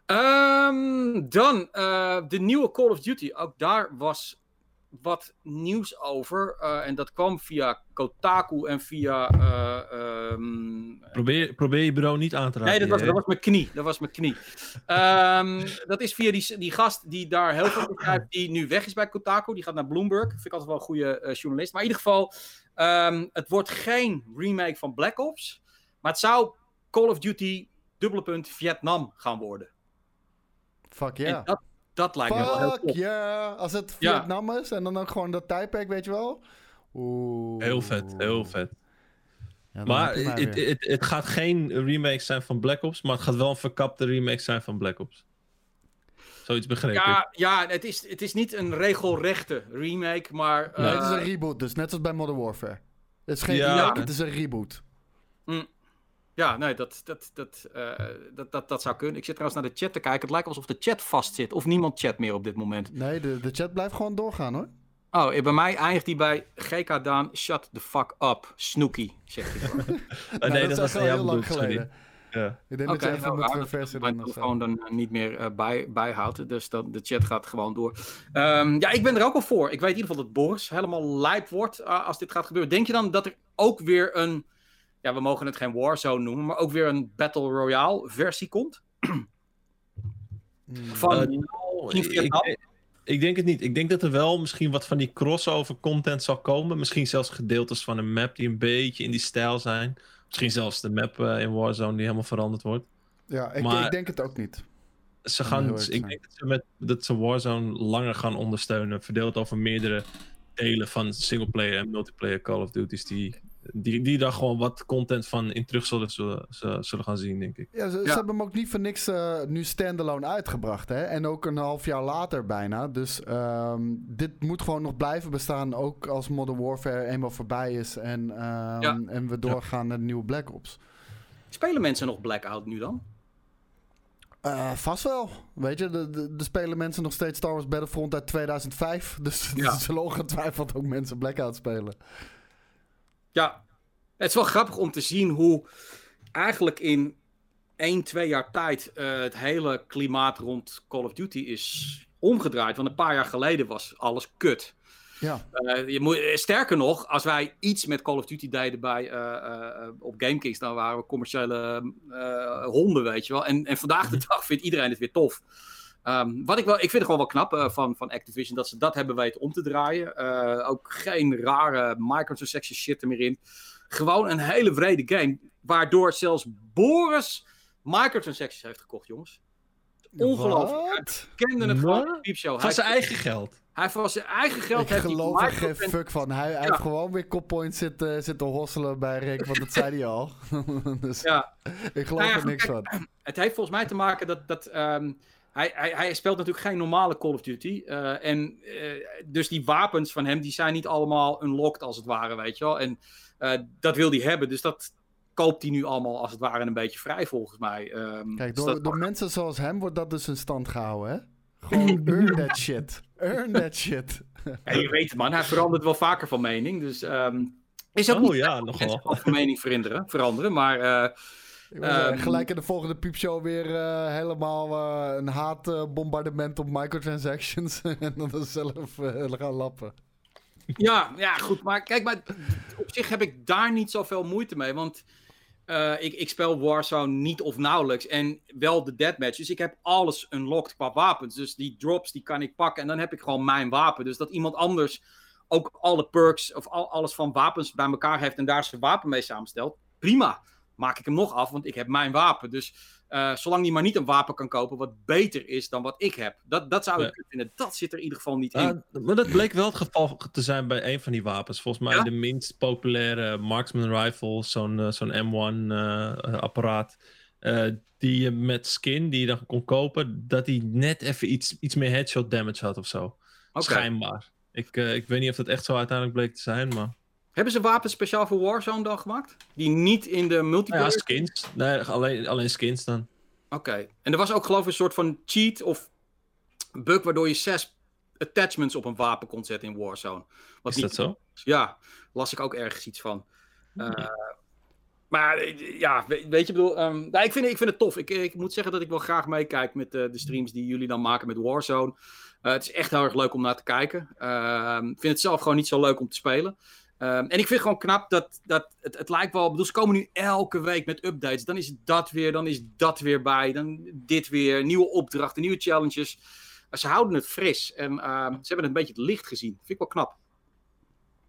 Ehm, dan eh, de nieuwe Call of Duty. Ook daar was wat nieuws over. eh, en dat kwam via Kotaku en via. eh, ehm, Probeer, probeer je bureau niet aan te raken. Nee, dat was, dat was mijn knie. Dat was mijn knie. Ehm, dat is via die, die gast die daar heel veel begrijpt, die nu weg is bij Kotaku. Die gaat naar Bloomberg. Vind ik altijd wel een goede eh, journalist. Maar in ieder geval, ehm, het wordt geen remake van Black Ops. Maar het zou Call of Duty dubbele punt Vietnam gaan worden. Fuck En ja. dat, dat lijkt me wel heel. Als het Ja. Vietnam is en dan ook gewoon dat tijdperk, weet je wel. Oeh. Heel vet, heel vet. Ja, Maar het, weer. het, het gaat geen remake zijn van Black Ops, maar het gaat wel een verkapte remake zijn van Black Ops. Zoiets begreep ik. Ja, ja het, is, het is niet een regelrechte remake, maar... Nee, het is eh, een reboot, dus net als bij Modern Warfare. Het is geen Ja. remake, het is een reboot. Ja, nee, dat, dat, dat, eh, dat, dat, dat zou kunnen. Ik zit trouwens naar de chat te kijken. Het lijkt alsof de chat vastzit. Of niemand chat meer op dit moment. Nee, de, de chat blijft gewoon doorgaan hoor. Oh, eh, bij mij eindigt die bij GK Daan. Shut the fuck up, Snooky, zegt hij. *laughs* dan. Eh, Nou, nee, dat, is was al heel lang geleden. Ja. Ik denk Oké, dat je even nou, dat verversen mijn dan telefoon dan eh, niet meer bij, bijhoudt. Dus dan, de chat gaat gewoon door. Ehm, ja, ik ben er ook al voor. Ik weet in ieder geval dat Boris helemaal lijp wordt als dit gaat gebeuren. Denk je dan dat er ook weer een... Ja, we mogen het geen Warzone noemen, maar ook weer een Battle Royale versie komt? Hmm. Van Eh, ik, denk het niet. Ik denk dat er wel misschien wat van die crossover content zal komen. Misschien zelfs gedeeltes van een map die een beetje in die stijl zijn. Misschien zelfs de map eh, in Warzone die helemaal veranderd wordt. Ja, ik, maar- ik denk het ook niet. Ze gaan, ik zijn. denk dat ze, met, dat ze Warzone langer gaan ondersteunen. Verdeeld over meerdere delen van singleplayer en multiplayer Call of Duty's. Die, die, die daar gewoon wat content van in terug zullen, zullen, gaan zien, denk ik. Ja, ze, hebben hem ook niet voor niks eh, nu standalone uitgebracht. Hè? En ook een half jaar later bijna. Dus ehm, dit moet gewoon nog blijven bestaan. Ook als Modern Warfare eenmaal voorbij is. En, ehm, Ja. en we doorgaan naar de nieuwe Black Ops. Spelen mensen nog Blackout nu dan? Eh, vast wel. Weet je, de, de, de spelen mensen nog steeds Star Wars Battlefront uit 2005. *laughs* Dus Ja. er zullen ongetwijfeld ook mensen Blackout spelen. Ja, het is wel grappig om te zien hoe eigenlijk in 1, 2 jaar tijd eh, het hele klimaat rond Call of Duty is omgedraaid. Want een paar jaar geleden was alles kut. Ja, Eh, je moet, eh, sterker nog, als wij iets met Call of Duty deden bij, eh, op GameKings, dan waren we commerciële honden, weet je wel. En, en vandaag de dag vindt iedereen het weer tof. Ehm, wat ik, wel, ik vind het gewoon wel knap eh, van, van Activision dat ze dat hebben weten om te draaien. Eh, ook geen rare microtransaction shit er meer in. Gewoon een hele vrede game. Waardoor zelfs Boris microtransactions heeft gekocht, jongens. Ongelooflijk. Hij kende het gewoon in Piepshow. Van Hij, zijn eigen geld. hij van zijn eigen geld Ik heeft geloof er geen microtrans- fuck van. Hij, hij heeft gewoon weer koppoints zitten, zitten hosselen bij Rick, want dat zei hij al. *laughs* dus Ja, ik geloof Nou ja, er niks van. het heeft volgens mij te maken dat. dat ehm, hij, hij, hij speelt natuurlijk geen normale Call of Duty. eh, en eh, dus die wapens van hem, die zijn niet allemaal unlocked als het ware, weet je wel. En eh, dat wil hij hebben. Dus dat koopt hij nu allemaal als het ware een beetje vrij, volgens mij. Ehm, Kijk, dus door, dat- door mensen zoals hem wordt dat dus in stand gehouden, hè? Gewoon *laughs* earn that shit. Earn that shit. Ja, je weet het, man. Hij verandert wel vaker van mening. Dus ehm, is ook Oh niet ja, nogal. van mening veranderen. veranderen maar eh, Ehm, gelijk in de volgende piepshow weer eh, helemaal eh, een haatbombardement op microtransactions. *laughs* en dan zelf gaan lappen. Ja, ja, goed. Maar kijk, maar op zich heb ik daar niet zoveel moeite mee. Want eh, ik, ik speel Warzone niet of nauwelijks. En wel de deathmatch. Dus ik heb alles unlocked qua wapens. Dus die drops, die kan ik pakken. En dan heb ik gewoon mijn wapen. Dus dat iemand anders ook alle perks of al, alles van wapens bij elkaar heeft. En daar zijn wapen mee samenstelt. Prima. Maak ik hem nog af, want ik heb mijn wapen. Dus eh, zolang die maar niet een wapen kan kopen wat beter is dan wat ik heb. Dat, dat zou ik Ja. kunnen vinden. Dat zit er in ieder geval niet in. Maar dat bleek wel het geval te zijn bij een van die wapens. Volgens mij Ja? de minst populaire marksman rifle, zo'n eh, zo'n M1 eh, apparaat. die je met skin, die je dan kon kopen, dat die net even iets, iets meer headshot damage had of zo. Schijnbaar. Ik, ik weet niet of dat echt zo uiteindelijk bleek te zijn, maar... Hebben ze wapens speciaal voor Warzone dan gemaakt? Die niet in de multiplayer... ja, skins. Nee, alleen, alleen skins dan. Oké. En er was ook geloof ik een soort van cheat of bug waardoor je zes attachments op een wapen kon zetten in Warzone. Wat Is dat zo? Ja, las ik ook ergens iets van. Eh, maar eh, ja, we- weet je, ik bedoel, ehm, nou, ik, vind, ik vind het tof. Ik, ik moet zeggen dat ik wel graag meekijk met eh, de streams die jullie dan maken met Warzone. Het is echt heel erg leuk om naar te kijken. Ehm, Ik vind het zelf gewoon niet zo leuk om te spelen. Ehm, en ik vind het gewoon knap dat, dat het, het lijkt wel. ik Bedoel, ze komen nu elke week met updates. Dan is dat weer, dan is dat weer bij. Dan dit weer. Nieuwe opdrachten, nieuwe challenges. Maar ze houden het fris. En ehm, ze hebben het een beetje het licht gezien. Vind ik wel knap.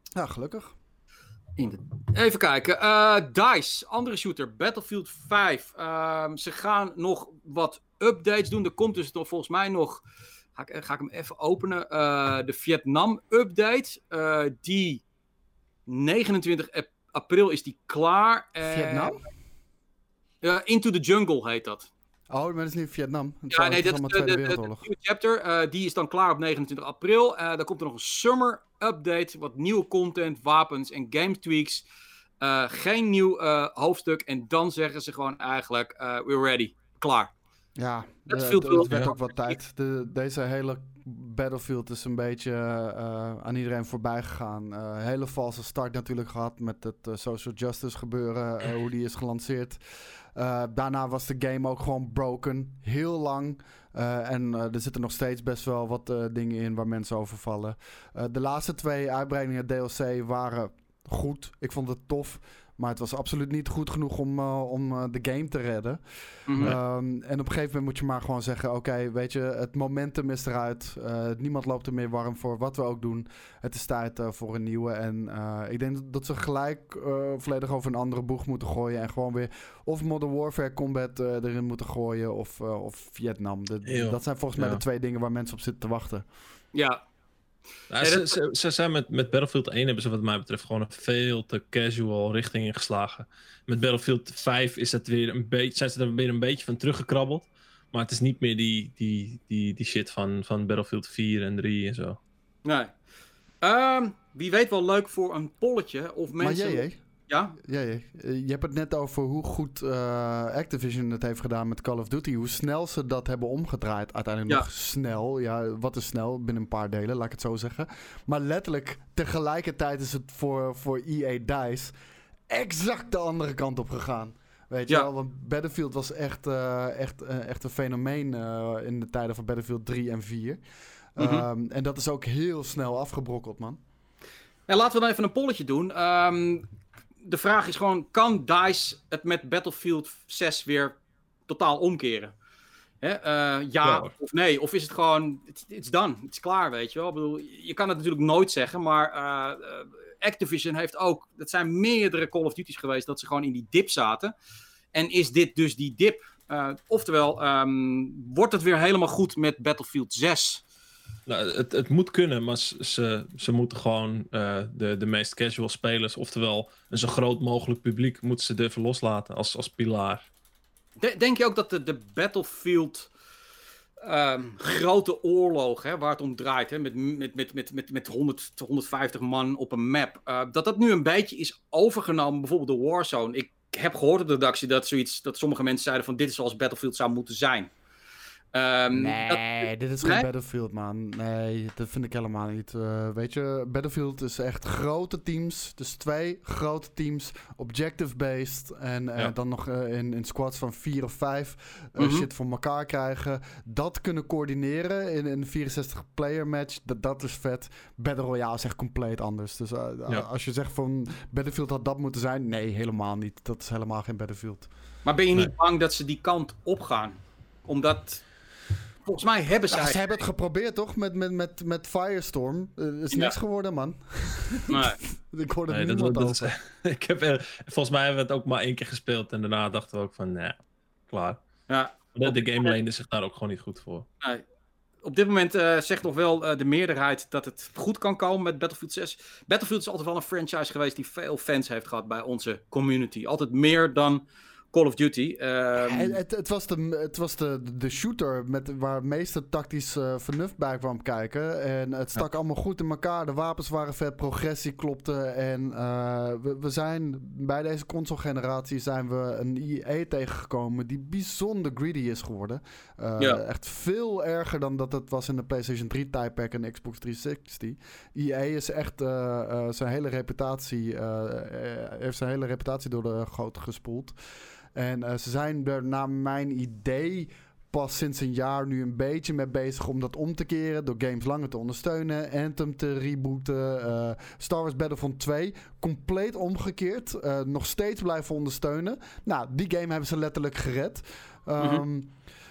Ja, gelukkig. In de- Even kijken. eh, DICE, andere shooter, Battlefield 5. Ehm, ze gaan nog wat updates doen. Er komt dus nog volgens mij nog. Ga ik, ga ik hem even openen. eh, de Vietnam update. eh, die 29 ap- april is die klaar. Eh, Vietnam? ja, Into the Jungle heet dat. Oh, maar dat is niet Vietnam. Het Ja, nee, dat is de, de, nieuwe chapter. eh, die is dan klaar op 29 april. Eh dan komt er nog een summer update. Wat nieuwe content, wapens en game tweaks. Eh, geen nieuw eh, hoofdstuk. En dan zeggen ze gewoon eigenlijk: eh, we're ready. Klaar. Ja, Dat wel- het werd ook wat tijd. De, deze hele Battlefield is een beetje eh, aan iedereen voorbij gegaan. Eh, hele valse start natuurlijk gehad met het eh, social justice gebeuren, *laughs* hoe die is gelanceerd. Daarna was de game ook gewoon broken, heel lang. En er zitten nog steeds best wel wat dingen in waar mensen over vallen. De laatste twee uitbreidingen DLC waren goed. Ik vond het tof. Maar het was absoluut niet goed genoeg om, eh, om eh, de game te redden. Mhm. Ehm, en op een gegeven moment moet je maar gewoon zeggen: Oké, weet je, het momentum is eruit. Eh, niemand loopt er meer warm voor wat we ook doen. Het is tijd voor een nieuwe. En ik denk dat ze gelijk volledig over een andere boeg moeten gooien. En gewoon weer of Modern Warfare Combat erin moeten gooien. Of, of Vietnam. De- dat zijn volgens mij Ja. de twee dingen waar mensen op zitten te wachten. Ja, Nee, ze, dat- ze, ze zijn met, met Battlefield 1 hebben ze wat mij betreft gewoon een veel te casual richting ingeslagen. Met Battlefield 5 is dat weer een beetje, zijn ze er weer een beetje van teruggekrabbeld. Maar het is niet meer die, die, die, die shit van, van Battlefield 4 en 3 en zo. nee. Ehm, wie weet wel leuk voor een polletje. Of mensen. Maar jij, Ja? Ja. Eh, je hebt het net over hoe goed eh, Activision het heeft gedaan met Call of Duty. Hoe snel ze dat hebben omgedraaid. Uiteindelijk Ja. nog snel. Ja, wat is snel? Binnen een paar delen, laat ik het zo zeggen. Maar letterlijk, tegelijkertijd is het voor, voor EA DICE exact de andere kant op gegaan. Weet je Ja. wel, want Battlefield was echt, eh, echt, echt een fenomeen in de tijden van Battlefield 3 en 4. Mhm. Ehm, en dat is ook heel snel afgebrokkeld, man. En laten we dan even een polletje doen. Ehm, de vraag is gewoon: kan DICE het met Battlefield 6 weer totaal omkeren? Hè? Eh, ja of nee, of is het gewoon, het is done, het is klaar, weet je wel. Ik bedoel, je kan het natuurlijk nooit zeggen, maar uh, Activision heeft ook, dat zijn meerdere Call of Duty's geweest, dat ze gewoon in die dip zaten. En is dit dus die dip? oftewel, um, wordt het weer helemaal goed met Battlefield 6? Nou, het, het moet kunnen, maar ze, ze moeten gewoon uh, de, de meest casual spelers, oftewel een zo groot mogelijk publiek, moeten ze durven loslaten als, als pilaar. Denk je ook dat de, Battlefield um, grote oorlog, hè, waar het om draait, hè, met, met, met, met, met, met 100 150 man op een map, uh, dat dat nu een beetje is overgenomen, bijvoorbeeld de Warzone? Ik heb gehoord op de redactie dat, zoiets, dat sommige mensen zeiden van dit is zoals Battlefield zou moeten zijn. Um, nee, dit is geen Battlefield, man. Nee, dat vind ik helemaal niet. Uh, weet je, Battlefield is echt grote teams. Dus twee grote teams, objective-based. En uh, dan nog uh, in, in squads van vier of vijf mm -hmm. shit voor elkaar krijgen. Dat kunnen coördineren in, in een 64-player match. Dat, dat is vet. Battle Royale is echt compleet anders. Dus ja. als je zegt van Battlefield had dat moeten zijn. Nee, helemaal niet. Dat is helemaal geen Battlefield. Maar ben je niet nee. bang dat ze die kant opgaan? Omdat Volgens mij hebben ze. Ja, ze hebben het geprobeerd toch? Met, met, met, met Firestorm. Het is ja. niks geworden, man. *laughs* Nee. *laughs* ik hoorde nee, niemand dat, dat is, *laughs* ik heb, Volgens mij hebben we het ook maar één keer gespeeld. En daarna dachten we ook van, nee, klaar. Ja. De, de game leende zich daar ook gewoon niet goed voor. Nee. Op dit moment uh, zegt nog wel uh, de meerderheid dat het goed kan komen met Battlefield 6. Battlefield is altijd wel een franchise geweest die veel fans heeft gehad bij onze community. Altijd meer dan Call of Duty. Um... Het, het, was, de, het was de, de shooter met, waar meeste tactisch uh, vernuft bij kwam kijken. En het stak ja. allemaal goed in elkaar. De wapens waren vet, progressie klopte. En uh, we, we, zijn bij deze console-generatie zijn we een IE tegengekomen die bijzonder greedy is geworden. Uh, ja. Echt veel erger dan dat het was in de PlayStation 3 timepack en Xbox 360. IE is echt zijn hele reputatie, heeft zijn hele reputatie door de goot gespoeld. En uh, ze zijn er naar mijn idee pas sinds een jaar nu een beetje mee bezig om dat om te keren. Door games langer te ondersteunen. Anthem te rebooten. Uh, Star Wars Battlefront 2. Compleet omgekeerd. Uh, nog steeds blijven ondersteunen. Nou, die game hebben ze letterlijk gered. Um, mm -hmm.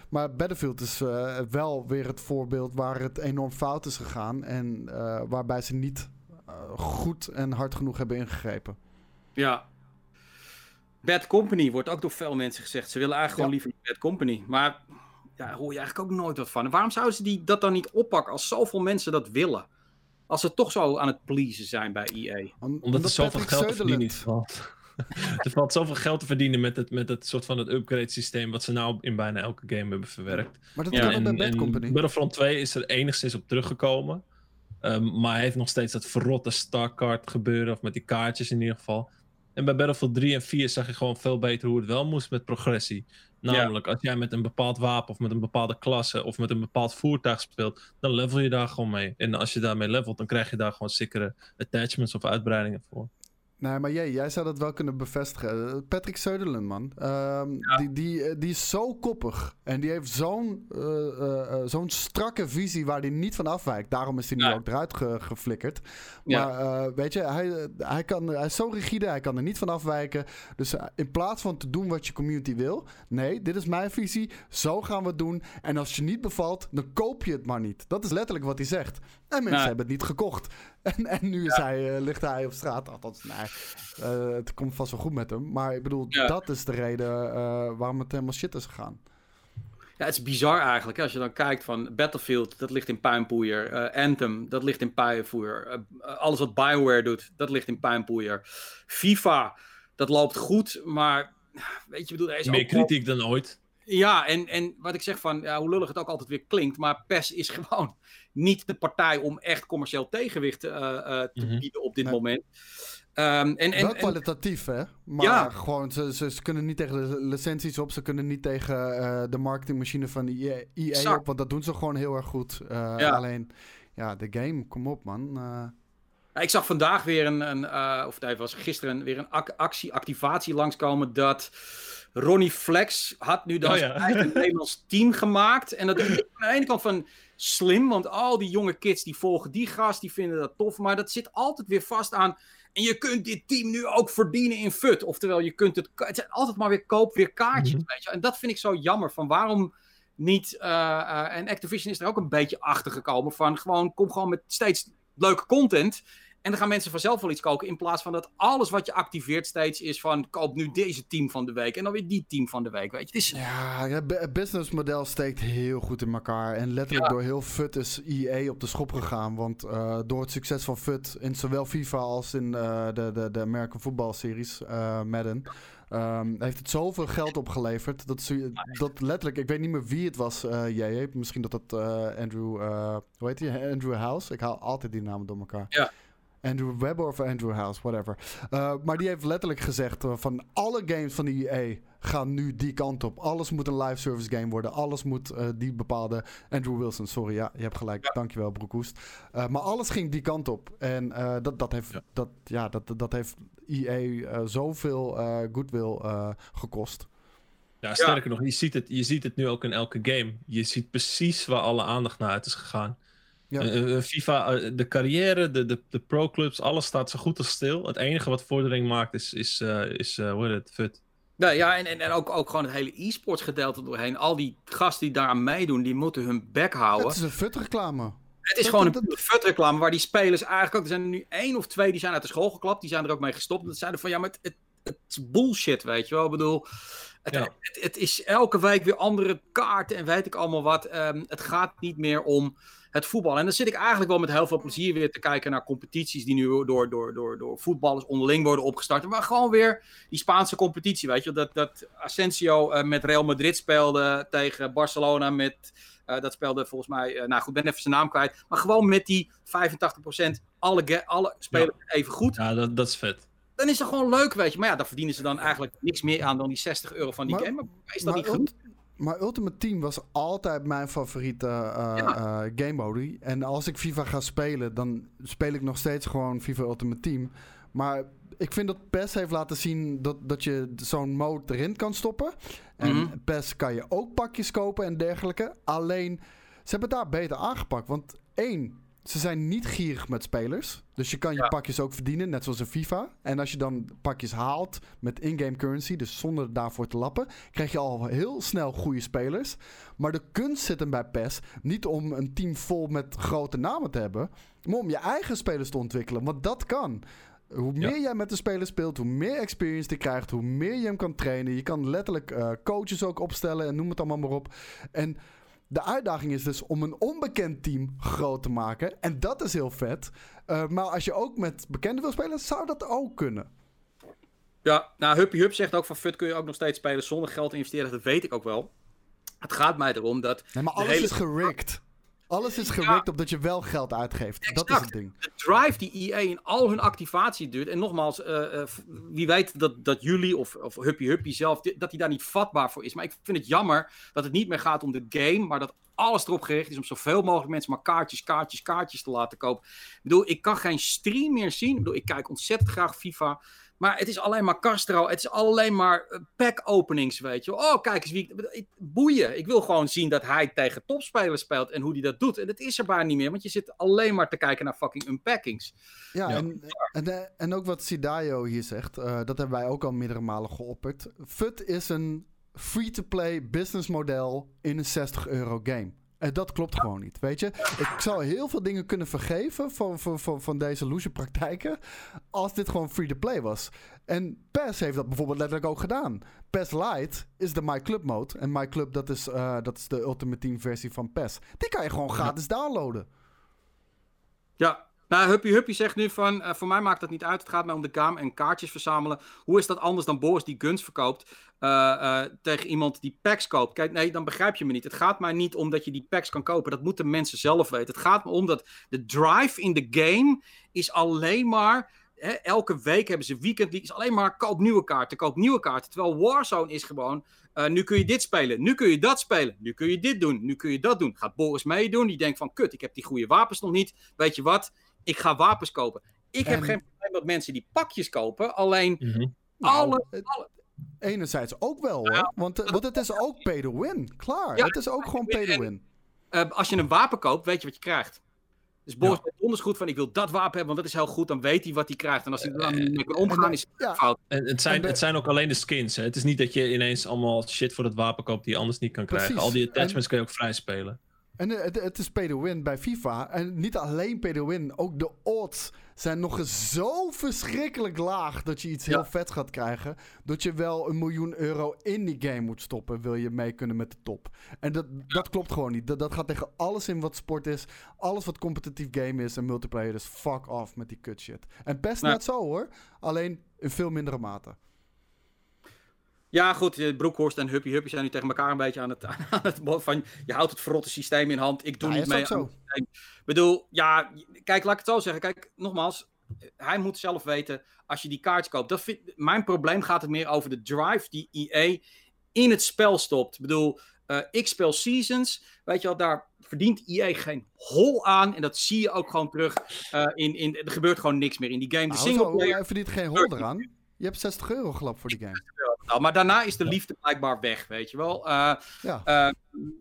Maar Battlefield is uh, wel weer het voorbeeld waar het enorm fout is gegaan. En waarbij ze niet goed en hard genoeg hebben ingegrepen. Ja, Bad Company wordt ook door veel mensen gezegd. Ze willen eigenlijk gewoon liever Bad Company. Maar ja, hoor je eigenlijk ook nooit wat van. En waarom zouden ze die, dat dan niet oppakken als zoveel mensen dat willen? Als ze toch zo aan het pleasen zijn bij EA. Om, omdat, er zoveel geld te verdienen valt. *laughs* er valt zoveel geld te verdienen met het, met het soort van het upgrade systeem wat ze nou in bijna elke game hebben verwerkt. Maar dat ja, kan bij Bad Company. Battlefront 2 is er enigszins op teruggekomen. Um, maar hij heeft nog steeds dat verrotte Starcard gebeuren, of met die kaartjes in ieder geval. En bij Battlefield 3 en 4 zag je gewoon veel beter hoe het wel moest met progressie. Namelijk, ja. als jij met een bepaald wapen of met een bepaalde klasse of met een bepaald voertuig speelt, dan level je daar gewoon mee. En als je daarmee levelt, dan krijg je daar gewoon sikkere attachments of uitbreidingen voor. Nee, maar jij, jij zou dat wel kunnen bevestigen. Patrick Söderlund, man. Um, ja. die, die, eh, die is zo koppig. En die heeft zo'n uh, uh, zo'n strakke visie waar hij niet van afwijkt. Daarom is hij nu ook eruit ge geflikkerd. Maar ja. weet je, hij, hij, kan, hij is zo rigide, hij kan er niet van afwijken. Dus in plaats van te doen wat je community wil... Nee, dit is mijn visie, zo gaan we het doen. En als je niet bevalt, dan koop je het maar niet. Dat is letterlijk wat hij zegt. En mensen hebben het niet gekocht. *laughs* En, en nu is hij, ligt hij op straat. Althans, nee. Uh, het komt vast wel goed met hem. Maar ik bedoel, ja. dat is de reden uh, waarom het helemaal shit is gegaan. Ja, het is bizar eigenlijk. Hè? Als je dan kijkt van Battlefield, dat ligt in puinpoeier. Uh, Anthem, dat ligt in puinpoeier. alles wat Bioware doet, dat ligt in puinpoeier. FIFA, dat loopt goed, maar weet je, bedoel, er is Meer kritiek dan ooit. Ja, en, en wat ik zeg van, ja, hoe lullig het ook altijd weer klinkt, maar PES is *laughs* gewoon niet de partij om echt commercieel tegenwicht uh, uh, te mm -hmm. bieden op dit nee. moment. Um, en, en, Wel kwalitatief, hè? Maar ja. gewoon, ze, ze, ze, kunnen niet tegen de licenties op. Ze kunnen niet tegen uh, de marketingmachine van EA, EA op. Want dat doen ze gewoon heel erg goed. Uh, ja. Alleen, ja, de game, kom op, man. Uh... Ja, ik zag vandaag weer een, een of nee, was gisteren weer een ac actie, activatie langskomen dat... Ronnie Flex had nu dan oh, ja. een *laughs* Nederlands team gemaakt. En dat is aan de ene kant van slim, want al die jonge kids die volgen die gast, die vinden dat tof. Maar dat zit altijd weer vast aan en je kunt dit team nu ook verdienen in FUT. Oftewel, je kunt het. Het zijn altijd maar weer koop, weer kaartjes. Mm -hmm. weet je? En dat vind ik zo jammer. Van waarom niet. eh, eh, en Activision is er ook een beetje achter gekomen van gewoon, kom gewoon met steeds leuke content. En dan gaan mensen vanzelf wel iets koken. In plaats van dat alles wat je activeert steeds is van koop nu deze team van de week. En dan weer die team van de week. Weet je, het is. Ja, het bu- het businessmodel steekt heel goed in elkaar. En letterlijk Ja. door heel FUT is EA op de schop gegaan. Want eh, door het succes van FUT in zowel FIFA als in eh, de, de, de American Football Series, eh, Madden... ehm, heeft het zoveel geld opgeleverd. Dat, ze- dat letterlijk, ik weet niet meer wie het was, eh JJ. Misschien dat eh, Andrew, hoe heet hij? Andrew House. Ik haal altijd die namen door elkaar. Ja. Andrew Webber of Andrew House, whatever. Uh, maar die heeft letterlijk gezegd uh, van alle games van de EA gaan nu die kant op. Alles moet een live service game worden. Alles moet uh, die bepaalde... Andrew Wilson, sorry, ja, je hebt gelijk. Ja. Dankjewel, Broekhoest. Uh, maar alles ging die kant op. En uh, dat, dat, heeft, ja. Dat, ja, dat, dat heeft EA uh, zoveel uh, goodwill uh, gekost. Ja, sterker nog, je ziet, het, je ziet het nu ook in elke game. Je ziet precies waar alle aandacht naar uit is gegaan. Ja. Uh, FIFA, uh, de carrière, de, de, de pro-clubs, alles staat zo goed als stil. Het enige wat vordering maakt is, is, uh, is hoe heet het, FUT. Nou ja, en, en, en ook, ook gewoon het hele e-sports gedeelte doorheen. Al die gasten die daaraan meedoen, die moeten hun bek houden. Het is een FUT-reclame. Het is dat, gewoon dat, een FUT-reclame waar die spelers eigenlijk ook... Er zijn er nu één of twee die zijn uit de school geklapt. Die zijn er ook mee gestopt. En dat zeiden van, ja, maar het, het, het is bullshit, weet je wel. Ik bedoel... Het, ja. het, het, is elke week weer andere kaarten en weet ik allemaal wat. Um, het gaat niet meer om het voetbal. En dan zit ik eigenlijk wel met heel veel plezier weer te kijken naar competities die nu door, door, door, door voetballers onderling worden opgestart. Maar gewoon weer die Spaanse competitie, weet je. Dat, dat Asensio uh, met Real Madrid speelde tegen Barcelona met... Uh, dat speelde volgens mij, uh, nou goed, ben even zijn naam kwijt. Maar gewoon met die 85% alle, alle spelers ja. even goed. Ja, dat, dat is vet dan is dat gewoon leuk, weet je. Maar ja, daar verdienen ze dan eigenlijk niks meer aan dan die 60 euro van die maar, game. Maar is dat maar niet goed? Maar Ultimate Team was altijd mijn favoriete uh, ja. uh, game mode. En als ik FIFA ga spelen, dan speel ik nog steeds gewoon FIFA Ultimate Team. Maar ik vind dat PES heeft laten zien dat, dat je zo'n mode erin kan stoppen. En mm -hmm. PES kan je ook pakjes kopen en dergelijke. Alleen, ze hebben het daar beter aangepakt. Want één, ze zijn niet gierig met spelers. Dus je kan je ja. pakjes ook verdienen, net zoals in FIFA. En als je dan pakjes haalt met in-game currency, dus zonder daarvoor te lappen, krijg je al heel snel goede spelers. Maar de kunst zit hem bij PES niet om een team vol met grote namen te hebben, maar om je eigen spelers te ontwikkelen. Want dat kan. Hoe meer ja. jij met de speler speelt, hoe meer experience je krijgt, hoe meer je hem kan trainen. Je kan letterlijk uh, coaches ook opstellen en noem het allemaal maar op. En de uitdaging is dus om een onbekend team groot te maken. En dat is heel vet. Uh, maar als je ook met bekenden wil spelen, zou dat ook kunnen. Ja, nou, Huppy Hup zegt ook van FUT kun je ook nog steeds spelen zonder geld te investeren. Dat weet ik ook wel. Het gaat mij erom dat... Nee, maar alles hele... is gerikt. Alles is gerikt ja. op dat je wel geld uitgeeft. Exact. Dat is het ding. De drive die EA in al hun activatie doet. En nogmaals, uh, uh, wie weet dat, dat jullie of, of Huppy Huppy zelf, dat hij daar niet vatbaar voor is. Maar ik vind het jammer dat het niet meer gaat om de game, maar dat alles erop gericht is om zoveel mogelijk mensen maar kaartjes, kaartjes, kaartjes te laten kopen. Ik bedoel, ik kan geen stream meer zien. Ik bedoel, ik kijk ontzettend graag FIFA. Maar het is alleen maar Castro. Het is alleen maar pack openings, weet je. Oh, kijk eens wie ik... Boeien. Ik wil gewoon zien dat hij tegen topspelers speelt en hoe hij dat doet. En dat is er bijna niet meer, want je zit alleen maar te kijken naar fucking unpackings. Ja, ja. En, en, en ook wat Sidayo hier zegt, uh, dat hebben wij ook al meerdere malen geopperd. FUT is een free-to-play business model in een 60 euro game. En dat klopt gewoon niet, weet je. Ik zou heel veel dingen kunnen vergeven van, van, van, van deze loesje praktijken... als dit gewoon free-to-play was. En PES heeft dat bijvoorbeeld letterlijk ook gedaan. PES Lite is de My Club mode. En My Club, dat is, uh, dat is de Ultimate Team versie van PES. Die kan je gewoon gratis downloaden. Ja, nou, Huppy Huppy zegt nu van, uh, voor mij maakt dat niet uit. Het gaat mij om de game en kaartjes verzamelen. Hoe is dat anders dan Boris die guns verkoopt uh, uh, tegen iemand die packs koopt? Kijk, nee, dan begrijp je me niet. Het gaat mij niet om dat je die packs kan kopen. Dat moeten mensen zelf weten. Het gaat me om dat de drive in de game is alleen maar... Hè, elke week hebben ze weekend is alleen maar koop nieuwe kaarten, koop nieuwe kaarten. Terwijl Warzone is gewoon... Nu kun je dit spelen, nu kun je dat spelen, nu kun je dit doen, nu kun je dat doen. Gaat Boris meedoen, die denkt van, kut, ik heb die goede wapens nog niet. Weet je wat, ik ga wapens kopen. Ik en... heb geen probleem met mensen die pakjes kopen, alleen Mhm. alle, nou, alle... Enerzijds ook wel hoor, ja, want, want het is ook pay to win. Klaar, Ja, het is ook gewoon pay to win. Uh, als je een wapen koopt, weet je wat je krijgt. Dus Boris ja. donders goed van, ik wil dat wapen hebben, want dat is heel goed. Dan weet hij wat hij krijgt. En als hij er dan mee kan omgaan, is het fout. En het zijn, het zijn ook alleen de skins. Hè? Het is niet dat je ineens allemaal shit voor het wapen koopt die je anders niet kan krijgen. Al die attachments kun je ook vrij spelen. En het, het, is pay to win bij FIFA. En niet alleen pay to win, ook de odds zijn nog eens zo verschrikkelijk laag dat je iets heel vet gaat krijgen. Dat je wel een miljoen euro in die game moet stoppen, wil je mee kunnen met de top. En dat, dat klopt gewoon niet. Dat, dat gaat tegen alles in wat sport is, alles wat competitief game is en multiplayer. Dus fuck off met die kut shit. En best net zo hoor, alleen in veel mindere mate. Ja, goed. Broekhorst en Huppy Huppy zijn nu tegen elkaar een beetje aan het, *laughs* aan het van je houdt het verrotte systeem in hand. Ik doe niet mee. Ik bedoel, ja, kijk, laat ik het zo zeggen. Kijk, nogmaals, hij moet zelf weten als je die kaartjes koopt. Dat vind, mijn probleem gaat het meer over de drive die EA in het spel stopt. Ik bedoel, uh, ik speel Seasons. Weet je wel, daar verdient EA geen hol aan. En dat zie je ook gewoon terug. Uh, in, in, er gebeurt gewoon niks meer in die game. De nou, single player... verdient geen hol eraan. Je hebt 60 euro gelap voor die game. Nou, maar daarna is de liefde blijkbaar weg, weet je wel. Uh, ja. uh,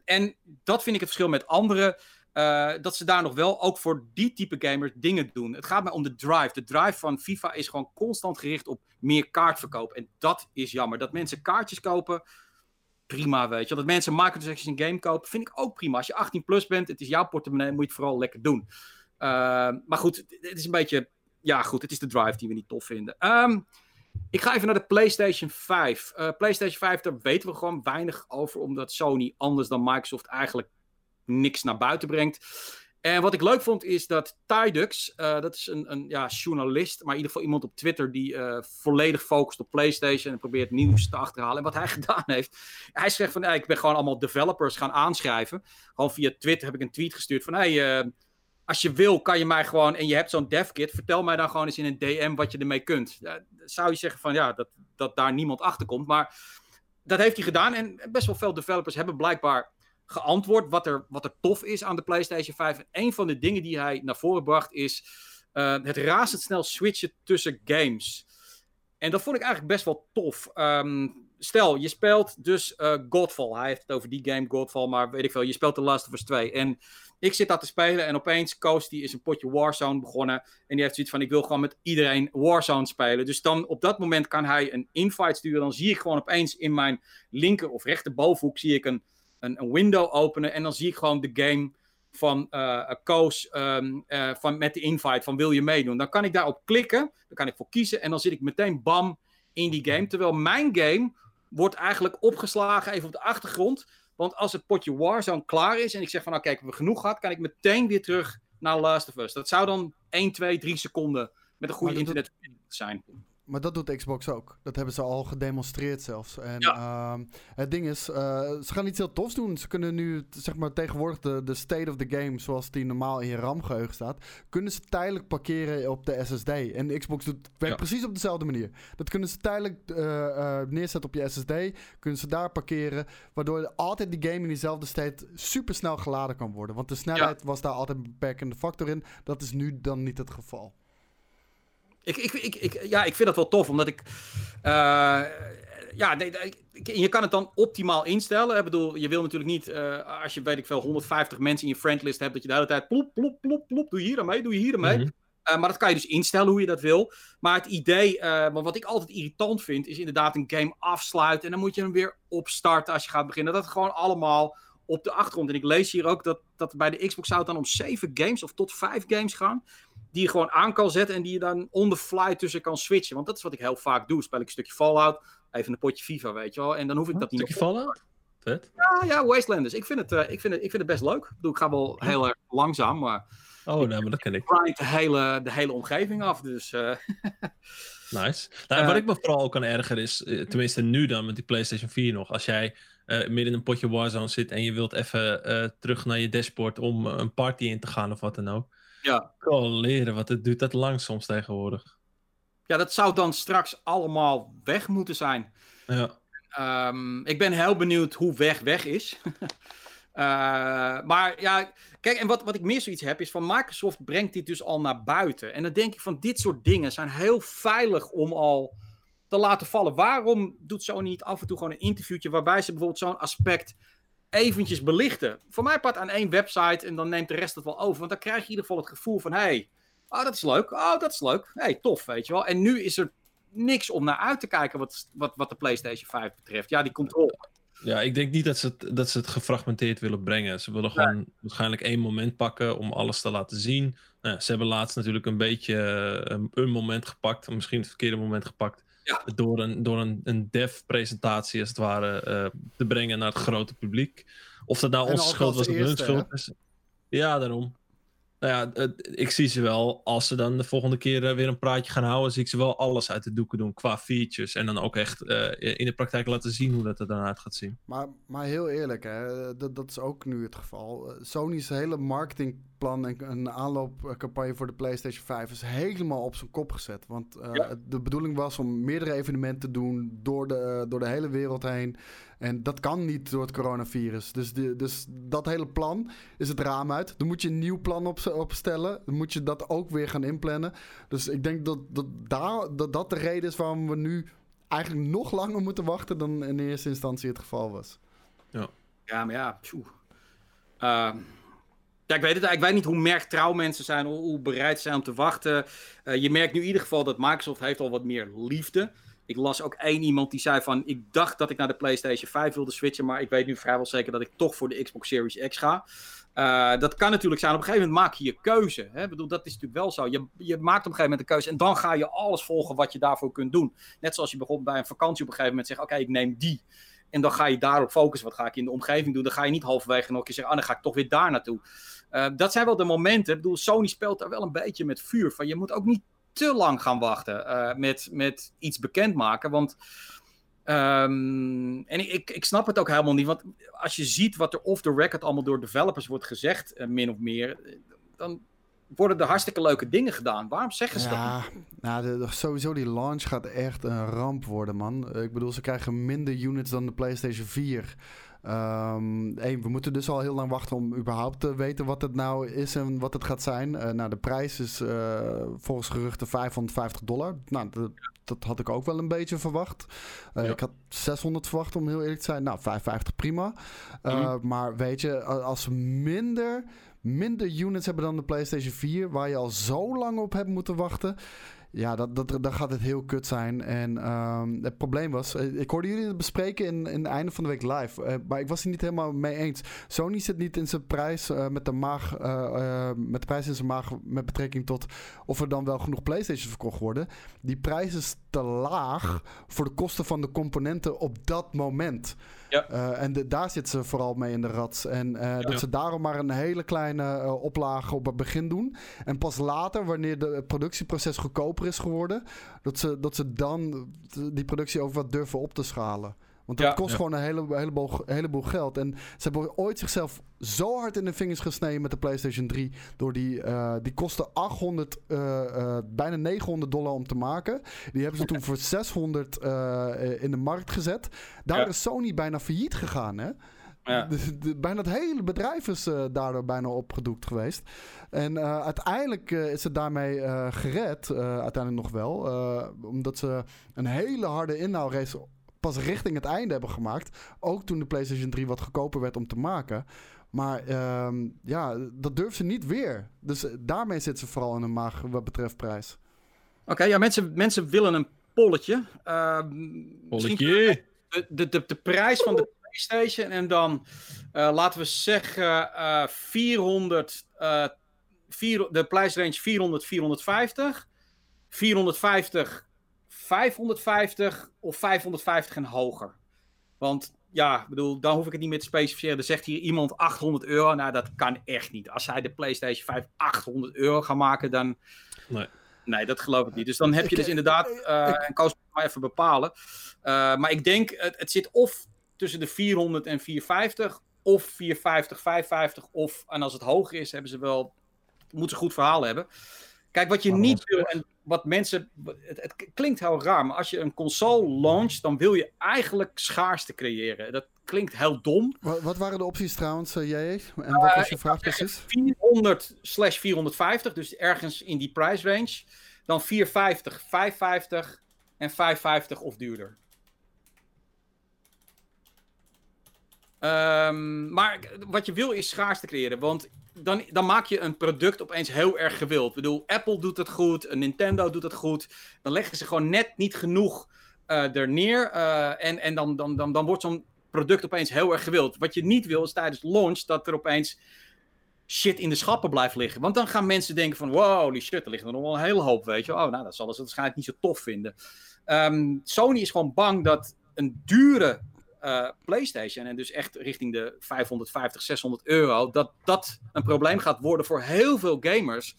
en dat vind ik het verschil met anderen. Uh, dat ze daar nog wel, ook voor die type gamers, dingen doen. Het gaat mij om de drive. De drive van FIFA is gewoon constant gericht op meer kaartverkoop. En dat is jammer. Dat mensen kaartjes kopen, prima, weet je. Dat mensen microtransactions in game kopen, vind ik ook prima. Als je 18 plus bent, het is jouw portemonnee, moet je het vooral lekker doen. maar goed, het is een beetje... Ja, goed, het is de drive die we niet tof vinden. Um, ik ga even naar de PlayStation 5. Uh, eh, PlayStation 5, daar weten we gewoon weinig over, omdat Sony anders dan Microsoft eigenlijk niks naar buiten brengt. En wat ik leuk vond is dat Tidux, uh, dat is een, een ja, journalist, maar in ieder geval iemand op Twitter die uh, volledig focust op PlayStation en probeert nieuws te achterhalen. En wat hij *laughs* gedaan heeft, hij zegt van, ik ben gewoon allemaal developers gaan aanschrijven. Gewoon via Twitter heb ik een tweet gestuurd van, uh, als je wil, kan je mij gewoon, en je hebt zo'n devkit, vertel mij dan gewoon eens in een DM wat je ermee kunt. zou je zeggen van ja, dat, dat daar niemand achter komt. Maar dat heeft hij gedaan en best wel veel developers hebben blijkbaar geantwoord wat er, wat er tof is aan de PlayStation 5. En een van de dingen die hij naar voren bracht is uh, het razendsnel switchen tussen games. En dat vond ik eigenlijk best wel tof. Um, stel, je speelt dus uh, Godfall. Hij heeft het over die game Godfall, maar weet ik veel. Je speelt The Last of Us 2. En ik zit daar te spelen en opeens Coast die is een potje Warzone begonnen. En die heeft zoiets van, ik wil gewoon met iedereen Warzone spelen. Dus dan op dat moment kan hij een invite sturen. Dan zie ik gewoon opeens in mijn linker of rechterbovenhoek zie ik een, een, een window openen. En dan zie ik gewoon de game van uh, Koos um, uh, van, met de invite van wil je meedoen. Dan kan ik daarop klikken, dan kan ik voor kiezen en dan zit ik meteen bam in die game. Terwijl mijn game wordt eigenlijk opgeslagen even op de achtergrond. Want als het potje Warzone klaar is en ik zeg van nou kijk, we hebben genoeg gehad, kan ik meteen weer terug naar Last of Us. Dat zou dan 1, 2, 3 seconden met een goede internet zijn. Maar dat doet Xbox ook. Dat hebben ze al gedemonstreerd zelfs. En ehm, het ding is, uh, ze gaan iets heel tofs doen. Ze kunnen nu, zeg maar, tegenwoordig de, de state of the game, zoals die normaal in je RAM-geheugen staat, kunnen ze tijdelijk parkeren op de SSD. En Xbox doet, werkt precies op dezelfde manier. Dat kunnen ze tijdelijk uh, uh, neerzetten op je SSD, kunnen ze daar parkeren, waardoor altijd die game in diezelfde state super snel geladen kan worden. Want de snelheid was daar altijd een beperkende factor in. Dat is nu dan niet het geval. Ik, ik, ik, ik, ja, ik vind dat wel tof, omdat ik. Uh, ja, je kan het dan optimaal instellen. Ik bedoel, je wil natuurlijk niet, uh, als je weet ik veel, 150 mensen in je friendlist hebt, dat je de hele tijd plop, plop, plop, plop, doe je hier aan mee, doe je hier aan mee. Mm -hmm. maar dat kan je dus instellen hoe je dat wil. Maar het idee, wat ik altijd irritant vind, is inderdaad een game afsluiten. En dan moet je hem weer opstarten als je gaat beginnen. Dat gewoon allemaal op de achtergrond. En ik lees hier ook dat, dat bij de Xbox zou het dan om 7 games of tot 5 games gaan die je gewoon aan kan zetten en die je dan on the fly tussen kan switchen. Want dat is wat ik heel vaak doe. Speel ik een stukje Fallout, even een potje FIFA, weet je wel. En dan hoef ik dat niet... Een stukje Fallout? Vet. Ja, ja, Wastelanders. Ik vind het, uh, ik vind het, ik vind het best leuk. Ik, bedoel, ik ga wel heel erg langzaam, maar... Oh, nee, maar dat ken ik. Ik de hele, de hele omgeving af, dus... Uh... *laughs* nice. Nou, uh, wat ik me vooral ook kan erger is, tenminste nu dan met die PlayStation 4 nog, als jij uh, midden in een potje Warzone zit en je wilt even uh, terug naar je dashboard om een party in te gaan of wat dan ook. Ja. Leren, wat het duurt dat lang soms tegenwoordig. Ja, dat zou dan straks allemaal weg moeten zijn. Ja. Um, ik ben heel benieuwd hoe weg weg is. uh, *laughs* maar ja, kijk, en wat, wat ik meer zoiets heb is van Microsoft brengt dit dus al naar buiten. En dan denk ik van dit soort dingen zijn heel veilig om al te laten vallen. Waarom doet Sony niet af en toe gewoon een interviewtje waarbij ze bijvoorbeeld zo'n aspect eventjes belichten. Voor mij part aan één website en dan neemt de rest het wel over. Want dan krijg je in ieder geval het gevoel van, hé, hey, oh, dat is leuk, oh, dat is leuk, hey, tof, weet je wel. En nu is er niks om naar uit te kijken wat, wat, wat de PlayStation 5 betreft. Ja, die controle. Ja, ik denk niet dat ze, het, dat ze het gefragmenteerd willen brengen. Ze willen gewoon waarschijnlijk één moment pakken om alles te laten zien. Nou, ze hebben laatst natuurlijk een beetje eh, een, moment gepakt, misschien het verkeerde moment gepakt. Ja. Door een, door een, een dev-presentatie, als het ware, uh, te brengen naar het grote publiek. Of dat nou onze schuld was of hun schuld is. Ja, daarom. Nou ja, ik zie ze wel, als ze dan de volgende keer eh, weer een praatje gaan houden, zie ik ze wel alles uit de doeken doen qua features. En dan ook echt uh, in de praktijk laten zien hoe dat er dan uit gaat zien. Maar, maar heel eerlijk, hè, dat, dat is ook nu het geval. Sony's hele marketingplan en een aanloopcampagne voor de PlayStation 5 is helemaal op zijn kop gezet. Want uh, de bedoeling was om meerdere evenementen te doen door de, door de hele wereld heen. En dat kan niet door het coronavirus. Dus, de, dus dat hele plan is het raam uit. Dan moet je een nieuw plan op, opstellen. Dan moet je dat ook weer gaan inplannen. Dus ik denk dat dat, daar, dat dat de reden is waarom we nu eigenlijk nog langer moeten wachten dan in eerste instantie het geval was. Ja, ja maar ja, uh, ja, ik weet het eigenlijk. Ik weet niet hoe merktrouw mensen zijn, hoe, hoe bereid zijn om te wachten. Uh, je merkt nu in ieder geval dat Microsoft heeft al wat meer liefde ik las ook één iemand die zei van... ik dacht dat ik naar de PlayStation 5 wilde switchen... maar ik weet nu vrijwel zeker dat ik toch voor de Xbox Series X ga. Uh, dat kan natuurlijk zijn. Op een gegeven moment maak je je keuze. Hè? Ik bedoel, dat is natuurlijk wel zo. Je, je maakt op een gegeven moment een keuze... en dan ga je alles volgen wat je daarvoor kunt doen. Net zoals je bijvoorbeeld bij een vakantie op een gegeven moment zegt... oké, ik neem die... En dan ga je daarop focussen. Wat ga ik in de omgeving doen? Dan ga je niet halverwege nog een keer zeggen: ah, dan ga ik toch weer daar naartoe. Uh, dat zijn wel de momenten. Ik bedoel, Sony speelt daar wel een beetje met vuur. Van je moet ook niet te lang gaan wachten uh, met, met iets bekendmaken. Want. Um, en ik, ik snap het ook helemaal niet. Want als je ziet wat er off the record allemaal door developers wordt gezegd, uh, min of meer. dan worden er hartstikke leuke dingen gedaan. Waarom zeggen ze ja, dat? Nou, de, sowieso die launch gaat echt een ramp worden, man. Ik bedoel, ze krijgen minder units dan de PlayStation 4. Um, we moeten dus al heel lang wachten om überhaupt te weten wat het nou is en wat het gaat zijn. Uh, nou, de prijs is uh, volgens geruchten 550 dollar. Nou, dat had ik ook wel een beetje verwacht. Uh, ja. Ik had 600 verwacht om heel eerlijk te zijn. Nou, 550 prima. Mm Maar weet je, als ze minder minder units hebben dan de PlayStation 4, waar je al zo lang op hebt moeten wachten. Ja, dat, dat, dan gaat het heel kut zijn. En um, het probleem was, eh, ik hoorde jullie het bespreken in, in het einde van de week live. Uh, maar ik was het niet helemaal mee eens. Sony zit niet in zijn prijs uh, met de maag, met de prijs in zijn maag met betrekking tot of er dan wel genoeg PlayStations verkocht worden. Die prijs is te laag voor de kosten van de componenten op dat moment. Ja. Uh, en de, daar zit ze vooral mee in de rat. En uh, ja. dat ze daarom maar een hele kleine uh, oplage op het begin doen. En pas later, wanneer de, het productieproces goedkoper is geworden, dat ze, dat ze dan die productie ook wat durven op te schalen. Want dat ja, kost gewoon een hele, heleboel, heleboel geld. En ze hebben ooit zichzelf zo hard in de vingers gesneden met de PlayStation 3. Door die, uh, die kostte 800, uh, uh, bijna 900 dollar om te maken. Die hebben ze toen *laughs* voor 600 in de markt gezet. Daar ja. is Sony bijna failliet gegaan, hè? Ja. *laughs* De, de, bijna het hele bedrijf is uh, daardoor bijna opgedoekt geweest. En uh, uiteindelijk uh, is het daarmee gered, uiteindelijk nog wel. omdat ze een hele harde inhoudrace pas richting het einde hebben gemaakt. Ook toen de PlayStation 3 wat goedkoper werd om te maken. Maar uh, ja, dat durft ze niet weer. Dus daarmee zit ze vooral in een maag wat betreft prijs. Oké, okay, ja, mensen, mensen willen een polletje. Uh, polletje? De, de, de, de, prijs van de PlayStation en dan uh, laten we zeggen uh, 400, uh, vier, de prijsrange 400, 450. 450 550 of 550 en hoger. Want ja, ik bedoel, dan hoef ik het niet meer te specificeren. Er zegt hier iemand 800 euro. Nou, dat kan echt niet. Als zij de PlayStation 5 800 euro gaan maken, dan. Nee. Nee, dat geloof ik niet. Dus dan heb je dus inderdaad. Uh, en Koos maar even bepalen. Uh, maar ik denk, het, het zit of tussen de 400 en 450. Of 450, 550. Of, en als het hoger is, hebben ze wel. Moeten ze goed verhaal hebben. Kijk, wat je niet wil, en wat mensen. Het, het, klinkt heel raar, maar als je een console launcht, dan wil je eigenlijk schaarste creëren. Dat klinkt heel dom. Wat, wat waren de opties trouwens, uh, jij? En wat was je uh, vraag precies? 400 slash 450, dus ergens in die price range. Dan 450, 550 en 550 of duurder. Ehm, maar wat je wil is schaarste creëren. Want dan, dan maak je een product opeens heel erg gewild. Ik bedoel, Apple doet het goed, Nintendo doet het goed. Dan leggen ze gewoon net niet genoeg uh, er neer. Uh, en en dan, dan, dan, dan wordt zo'n product opeens heel erg gewild. Wat je niet wil is tijdens launch dat er opeens shit in de schappen blijft liggen. Want dan gaan mensen denken van, wow, die shit, er ligt er nog wel een hele hoop, weet je. Oh, nou, dat zal ze waarschijnlijk niet zo tof vinden. Um, Sony is gewoon bang dat een dure uh, PlayStation, en dus echt richting de 550, 600 euro, dat dat een probleem gaat worden voor heel veel gamers.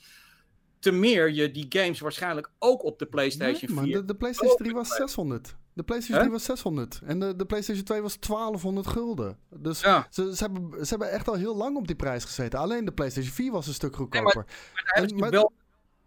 Te meer je die games waarschijnlijk ook op de PlayStation nee, 4. Maar de, de PlayStation 3 was 600. De PlayStation 3 was 600 en de, de PlayStation 2 was 1200 gulden. Dus ja. ze, ze, hebben, ze hebben echt al heel lang op die prijs gezeten. Alleen de PlayStation 4 was een stuk goedkoper. Nee, maar, maar, wel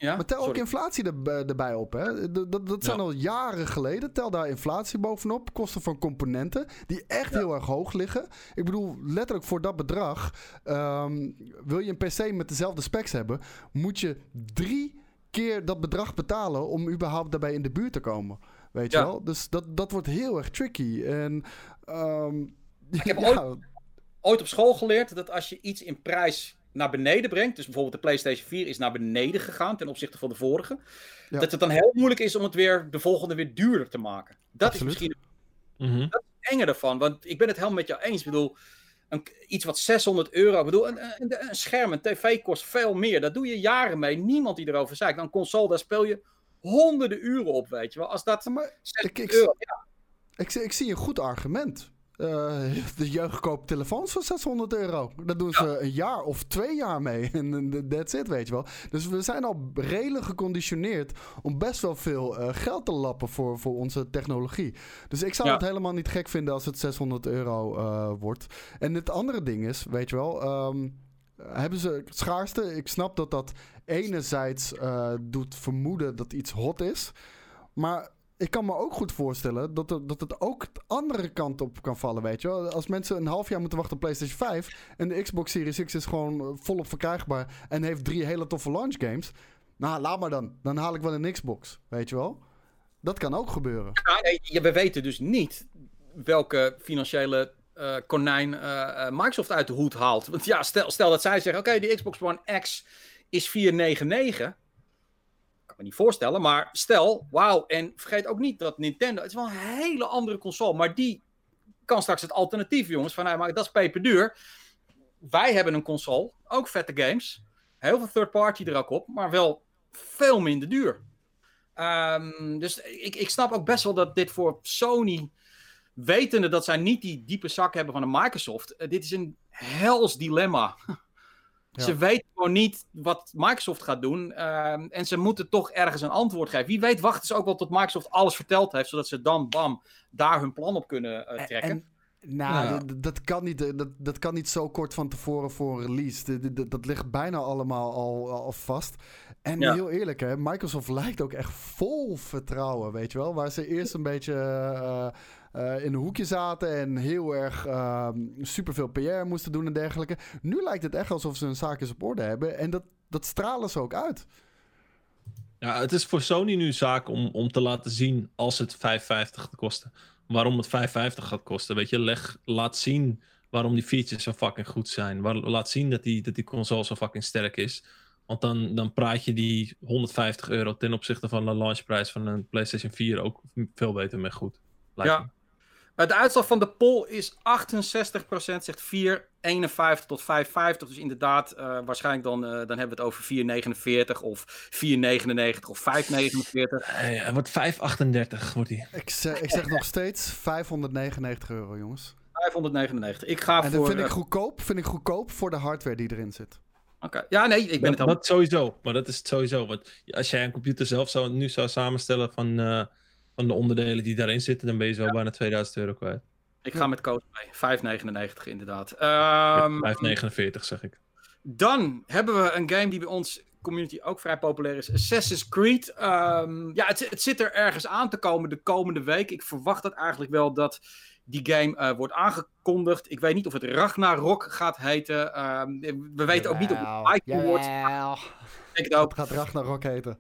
ja? Maar tel ook inflatie er, erbij op. Hè? Dat, dat, zijn al jaren geleden. Tel daar inflatie bovenop. Kosten van componenten die echt heel erg hoog liggen. Ik bedoel, letterlijk voor dat bedrag. Um, wil je een PC met dezelfde specs hebben, moet je drie keer dat bedrag betalen om überhaupt daarbij in de buurt te komen. Weet je wel? Dus dat, dat wordt heel erg tricky. En um, ik heb *laughs* ooit, ooit op school geleerd dat als je iets in prijs naar beneden brengt. Dus bijvoorbeeld de PlayStation 4 is naar beneden gegaan ten opzichte van de vorige. Dat het dan heel moeilijk is om het weer de volgende weer duurder te maken. Dat is misschien mm -hmm. dat is enger ervan. Want ik ben het helemaal met jou eens. Ik bedoel, een, iets wat 600 euro. Ik bedoel, een, een, een, scherm, een tv kost veel meer. Dat doe je jaren mee. Niemand die erover zei. Dan console, daar speel je honderden uren op, weet je wel. Als dat maar, ik, ik, euro, ja. ik, ik, zie een goed argument. Uh, *laughs* de jeugd koopt telefoons van 600 euro. Daar doen ze een jaar of twee jaar mee. *laughs* En that's it, weet je wel. Dus we zijn al redelijk geconditioneerd om best wel veel uh, geld te lappen voor, voor onze technologie. Dus ik zou ja. het helemaal niet gek vinden als het 600 euro uh, wordt. En het andere ding is, weet je wel, um, hebben ze schaarste. Ik snap dat dat enerzijds doet vermoeden dat iets hot is. Maar ik kan me ook goed voorstellen dat, dat het ook de andere kant op kan vallen, weet je wel. Als mensen een half jaar moeten wachten op PlayStation 5... en de Xbox Series X is gewoon eh, volop verkrijgbaar... en heeft drie hele toffe launch games... nou, laat maar dan. Dan haal ik wel een Xbox, weet je wel. Dat kan ook gebeuren. Ja, we weten dus niet welke financiële uh, konijn uh, Microsoft uit de hoed haalt. Want ja, stel, stel dat zij zeggen... oké, die Xbox One X is 499 niet voorstellen. Maar stel, wauw. En vergeet ook niet dat Nintendo. Het is wel een hele andere console. Maar die kan straks het alternatief, jongens. Van, nou, maar dat is peperduur. Wij hebben een console. Ook vette games. Heel veel third party er ook op. Maar wel veel minder duur. Um, dus ik, ik snap ook best wel dat dit voor Sony. Wetende dat zij niet die diepe zak hebben van een Microsoft. Uh, dit is een hels dilemma. *laughs* Ze weten gewoon niet wat Microsoft gaat doen. Ehm, en ze moeten toch ergens een antwoord geven. Wie weet wachten ze ook wel tot Microsoft alles verteld heeft. Zodat ze dan, bam, daar hun plan op kunnen uh, trekken. En, nou, Dat, kan niet, dat, dat kan niet zo kort van tevoren voor een release. Dat, dat, ligt bijna allemaal al, al vast. En heel eerlijk, hè, Microsoft lijkt ook echt vol vertrouwen, weet je wel. Waar ze eerst een beetje... Uh, uh, in een hoekje zaten en heel erg uh, superveel PR moesten doen en dergelijke. Nu lijkt het echt alsof ze hun zaakjes op orde hebben en dat, dat stralen ze ook uit. Ja, het is voor Sony nu zaak om, om te laten zien als het 5,50 gaat kosten. Waarom het 5,50 gaat kosten. Weet je, leg, laat zien waarom die features zo fucking goed zijn. Waar, laat zien dat die, dat die console zo fucking sterk is. Want dan, dan praat je die 150 euro ten opzichte van de launchprijs van een PlayStation 4 ook veel beter mee goed. Ja, de uitslag van de poll is 68% zegt 4, 51 tot 5,50. Dus inderdaad, uh, waarschijnlijk dan, uh, dan hebben we het over 4,49 of 4,99 of 5,49. Hij wordt 5,38 wordt hij. Ik, zeg, ik zeg nog steeds 599 euro, jongens. 599. Ik ga en voor... vind ik eh, goedkoop, vind ik goedkoop voor de hardware die erin zit. Oké, ja, nee, ik ben dat, het al. Dat sowieso, maar dat is het sowieso. Want als jij een computer zelf zou, nu zou samenstellen van van de onderdelen die daarin zitten, dan ben je zo ja. bijna 2000 euro kwijt. Ik ga met Koos mee. 5,99 inderdaad. Um, ehm, 5,49 zeg ik. Dan hebben we een game die bij ons community ook vrij populair is. Assassin's Creed. Um, ja, het, het, zit er ergens aan te komen de komende week. Ik verwacht dat eigenlijk wel dat die game uh, wordt aangekondigd. Ik weet niet of het Ragnarok gaat heten. Um, we weten Jawel. ook niet of het Icon wordt. Ik het ook. Het gaat Ragnarok heten.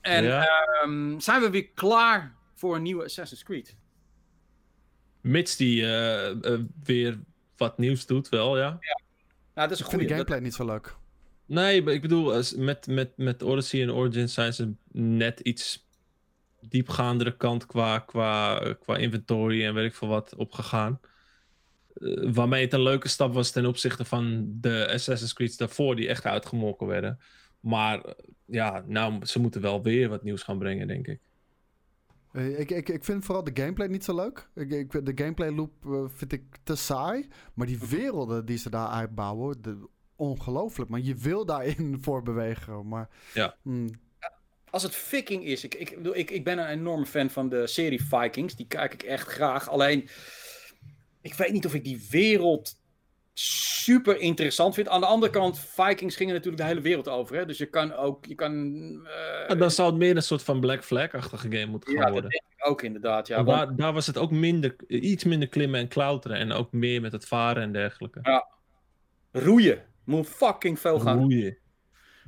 En ja. um, zijn we weer klaar voor een nieuwe Assassin's Creed? Mits die uh, uh, weer wat nieuws doet wel, ja. Nou, dat is een Ik vind de goede. gameplay niet zo leuk. Nee, maar ik bedoel, met, met, met Odyssey en Origins zijn ze net iets diepgaandere kant qua, qua, qua inventory en weet ik veel wat opgegaan. Eh, waarmee het een leuke stap was ten opzichte van de Assassin's Creed daarvoor, die echt uitgemolken werden. Maar eh, ja, nou, ze moeten wel weer wat nieuws gaan brengen, denk ik. Eh, Ik, ik, ik vind vooral de gameplay niet zo leuk. Ik, ik, de gameplay loop eh, vind ik te saai. Maar die werelden die ze daar uitbouwen, de, ongelooflijk. Maar je wil daarin *laughs* voor bewegen. Maar, Ja. hmm, Als het viking is, ik, ik, bedoel, ik, ik ben een enorme fan van de serie Vikings. Die kijk ik echt graag. Alleen, ik weet niet of ik die wereld super interessant vind. Aan de andere kant, Vikings gingen natuurlijk de hele wereld over. Hè? Dus je kan ook, je kan... eh, Ja, dan zou het meer een soort van Black Flag-achtige game moeten gaan ja, dat worden. denk ik ook inderdaad. Ja, Maar want- daar, daar was het ook minder, iets minder klimmen en klauteren. En ook meer met het varen en dergelijke. roeien. Moet fucking veel gaan Roeien.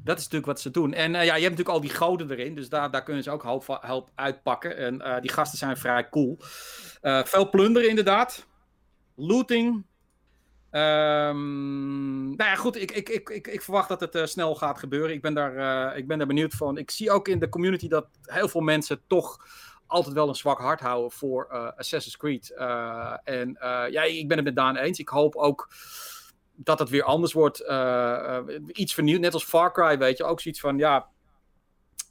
Dat is natuurlijk wat ze doen. En eh, ja, je hebt natuurlijk al die goden erin. Dus daar, daar kunnen ze ook hoop, va- help uitpakken. En eh, die gasten zijn vrij cool. Eh, veel plunderen inderdaad. Looting. Ehm, nou ja, goed. Ik, ik, ik, ik, ik verwacht dat het eh, snel gaat gebeuren. Ik ben, daar, eh, ik ben daar benieuwd van. Ik zie ook in de community dat heel veel mensen toch altijd wel een zwak hart houden voor eh, Assassin's Creed. En ja, ik ben het met Daan eens. Ik hoop ook dat het weer anders wordt. iets vernieuwd, net als Far Cry, weet je. Ook zoiets van, ja...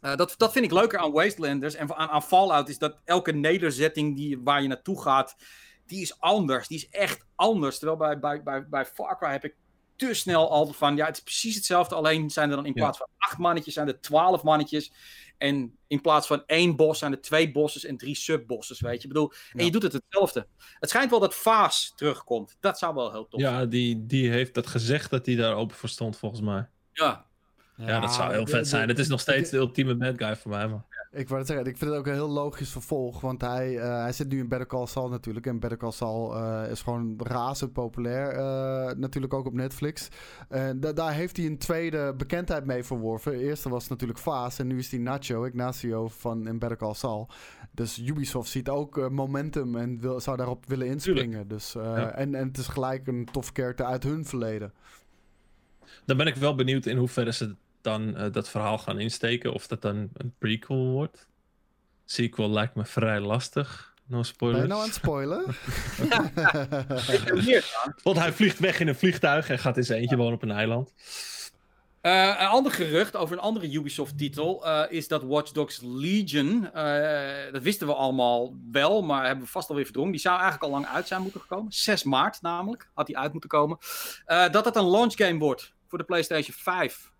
dat, dat vind ik leuker aan Wastelanders en aan, aan Fallout... is dat elke nederzetting die, waar je naartoe gaat... die is anders. Die is echt anders. Terwijl bij, bij, bij, bij Far Cry heb ik te snel altijd van... ja, het is precies hetzelfde. Alleen zijn er dan in Ja. plaats van acht mannetjes... zijn er twaalf mannetjes. En in plaats van één bos zijn er twee bosses en drie subbosses, weet je. Ik bedoel, en je doet het hetzelfde. Het schijnt wel dat Vaas terugkomt. Dat zou wel heel tof zijn. Ja, die, die heeft dat gezegd dat hij daar open voor stond, volgens mij. Ja, Ja, dat zou heel de- vet de- zijn. Het is nog steeds de ultieme bad guy voor mij, man. Ik wou het zeggen, ik vind het ook een heel logisch vervolg. Want hij, eh, hij zit nu in Better Call Saul natuurlijk. En Better Call Saul eh, is gewoon razend populair. eh, natuurlijk ook op Netflix. Da- daar heeft hij een tweede bekendheid mee verworven. De eerste was natuurlijk Vaas. En nu is hij Nacho, Ignacio van in Better Call Saul. Dus Ubisoft ziet ook momentum en wil, zou daarop willen inspringen. Dus, Ja. en, en het is gelijk een tof karakter uit hun verleden. Dan ben ik wel benieuwd in hoeverre ze dan eh, dat verhaal gaan insteken. Of dat dan een prequel wordt. Sequel lijkt me vrij lastig. No Ben spoilers. je nou aan het spoilen? ik ben hier aan. Want hij vliegt weg in een vliegtuig en gaat in zijn eentje wonen op een eiland. Eh, een ander gerucht over een andere Ubisoft-titel eh, is dat Watch Dogs Legion, eh, dat wisten we allemaal wel, maar hebben we vast alweer verdrongen. Die zou eigenlijk al lang uit zijn moeten komen. 6 maart namelijk, had die uit moeten komen. Eh, dat het een launch game wordt voor de PlayStation 5.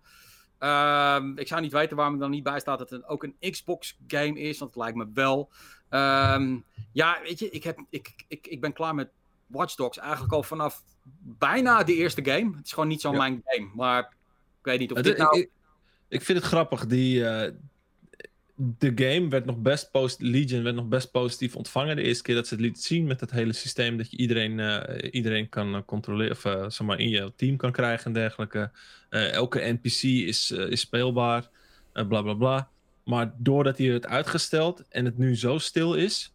Ehm, ik zou niet weten waarom er dan niet bij staat dat het ook een Xbox game is, want het lijkt me wel. Ehm, ja, weet je, ik, heb, ik, ik, ik ben klaar met Watch Dogs eigenlijk al vanaf bijna de eerste game. Het is gewoon niet zo Ja. mijn game, maar ik weet niet of Het- dit nou... ik, ik, ik vind het grappig. Die, eh, de game werd nog best post Legion werd nog best positief ontvangen de eerste keer dat ze het lieten zien met het hele systeem dat je iedereen, eh, iedereen kan eh, controleren of eh, zeg maar in je team kan krijgen en dergelijke. Elke NPC is, is speelbaar, bla bla bla. Maar doordat hij het uitgesteld en het nu zo stil is,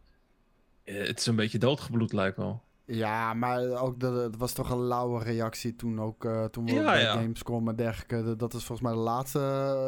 het is een beetje doodgebloed lijkt wel. Ja, maar ook de, het was toch een lauwe reactie toen ook eh, toen we Ja, bij ja. Gamescom en dergelijke. Dat- Dat is volgens mij de laatste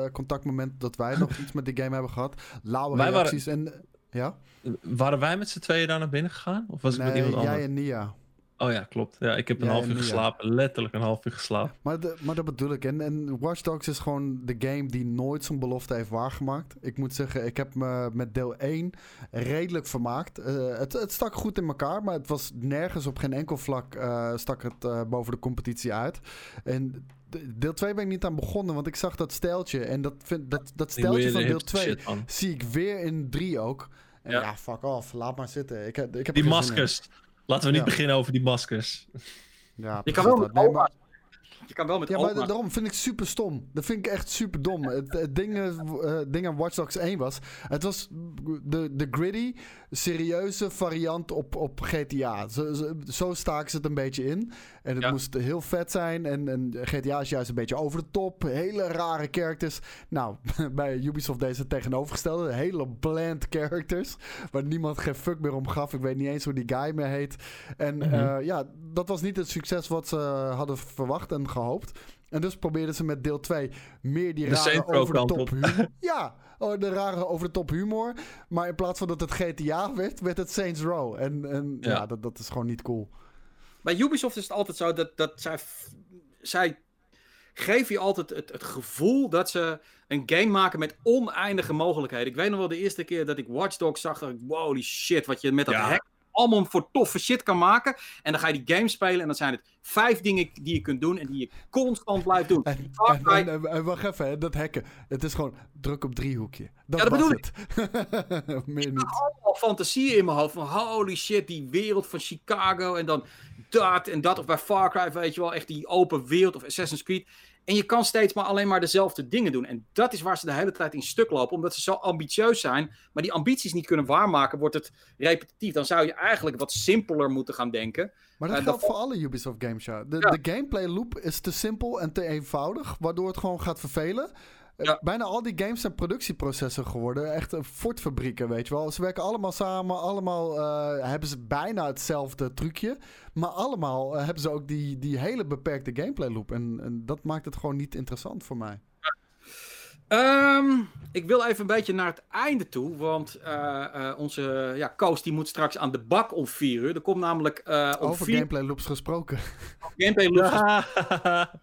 eh, contactmoment dat wij *laughs* nog iets met die game hebben gehad. Lauwe Wij waren- reacties en ja. Waren wij met z'n tweeën daar naar binnen gegaan? Of was ik met Nee, iemand jij anders? en Nia. Oh ja, klopt. Ja, ik heb een half uur geslapen. Letterlijk een half uur geslapen. Maar, de, maar dat bedoel ik. En, en Watch Dogs is gewoon de game die nooit zijn belofte heeft waargemaakt. Ik moet zeggen, ik heb me met deel 1 redelijk vermaakt. Eh, het, het stak goed in elkaar, maar het was nergens op geen enkel vlak eh, stak het eh, boven de competitie uit. En de- deel 2 ben ik niet aan begonnen, want ik zag dat steltje. En dat, vind, dat, dat steltje van deel hipster 2 shit, man. zie ik weer in 3 ook. En Ja. ja. fuck off. Laat maar zitten. Ik, ik heb Die er maskers. Laten we niet Ja. beginnen over die maskers. Ja, Je kan wel dat. met Nee, oma. maar- Je kan wel met Ja, maar da- daarom vind ik super stom. Dat vind ik echt super dom. *laughs* Het, het ding, eh, eh, ding aan Watch Dogs 1 was... Het was de, de gritty, serieuze variant op, op GTA. Zo, zo, zo staken ze het een beetje in. En het Ja. moest heel vet zijn. En, en GTA is juist een beetje over de top. Hele rare characters. Nou, *laughs* bij Ubisoft deze het tegenovergestelde. Hele bland characters. Waar niemand geen fuck meer om gaf. Ik weet niet eens hoe die guy meer heet. En Mhm. eh, ja, dat was niet het succes wat ze hadden verwacht en gehoopt. En dus probeerden ze met deel 2 meer die De rare over de top op. humor. *laughs* Ja, oh, de rare over de top humor. Maar in plaats van dat het GTA werd, werd het Saints Row. En, en ja, Ja. dat, dat is gewoon niet cool. Bij Ubisoft is het altijd zo dat, dat zij, zij geven je altijd het, het gevoel dat ze een game maken met oneindige mogelijkheden. Ik weet nog wel de eerste keer dat ik Watch Dogs zag, dat ik, holy shit, wat je met dat Ja. hack allemaal voor toffe shit kan maken. En dan ga je die game spelen en dan zijn het vijf dingen die je kunt doen en die je constant blijft doen. En, en, wacht even, hè, dat hacken. Het is gewoon druk op driehoekje. Dat, Ja, dat bedoel het. *laughs* Meer niet. allemaal fantasieën in mijn hoofd. Van holy shit, die wereld van Chicago. En dan dat en dat. Of bij Far Cry, weet je wel, echt die open wereld. Of Assassin's Creed. En je kan steeds maar alleen maar dezelfde dingen doen. En dat is waar ze de hele tijd in stuk lopen. Omdat ze zo ambitieus zijn. Maar die ambities niet kunnen waarmaken, wordt het repetitief. Dan zou je eigenlijk wat simpeler moeten gaan denken. Maar dat Eh, geldt dat- voor alle Ubisoft games, ja. De, Ja. de gameplay loop is te simpel en te eenvoudig, waardoor het gewoon gaat vervelen. Eh, Ja. Bijna al die games zijn productieprocessen geworden. Echt een Ford-fabrieken, weet je wel. Ze werken allemaal samen. Allemaal eh, hebben ze bijna hetzelfde trucje. Maar allemaal eh, hebben ze ook die, die hele beperkte gameplay loop. En, en dat maakt het gewoon niet interessant voor mij. Ehm, ik wil even een beetje naar het einde toe. Want eh, eh, onze ja, Koos die moet straks aan de bak om 4 uur. Er komt namelijk eh om Over 4 gameplay loops gesproken. gameplay loops. *laughs* Ja.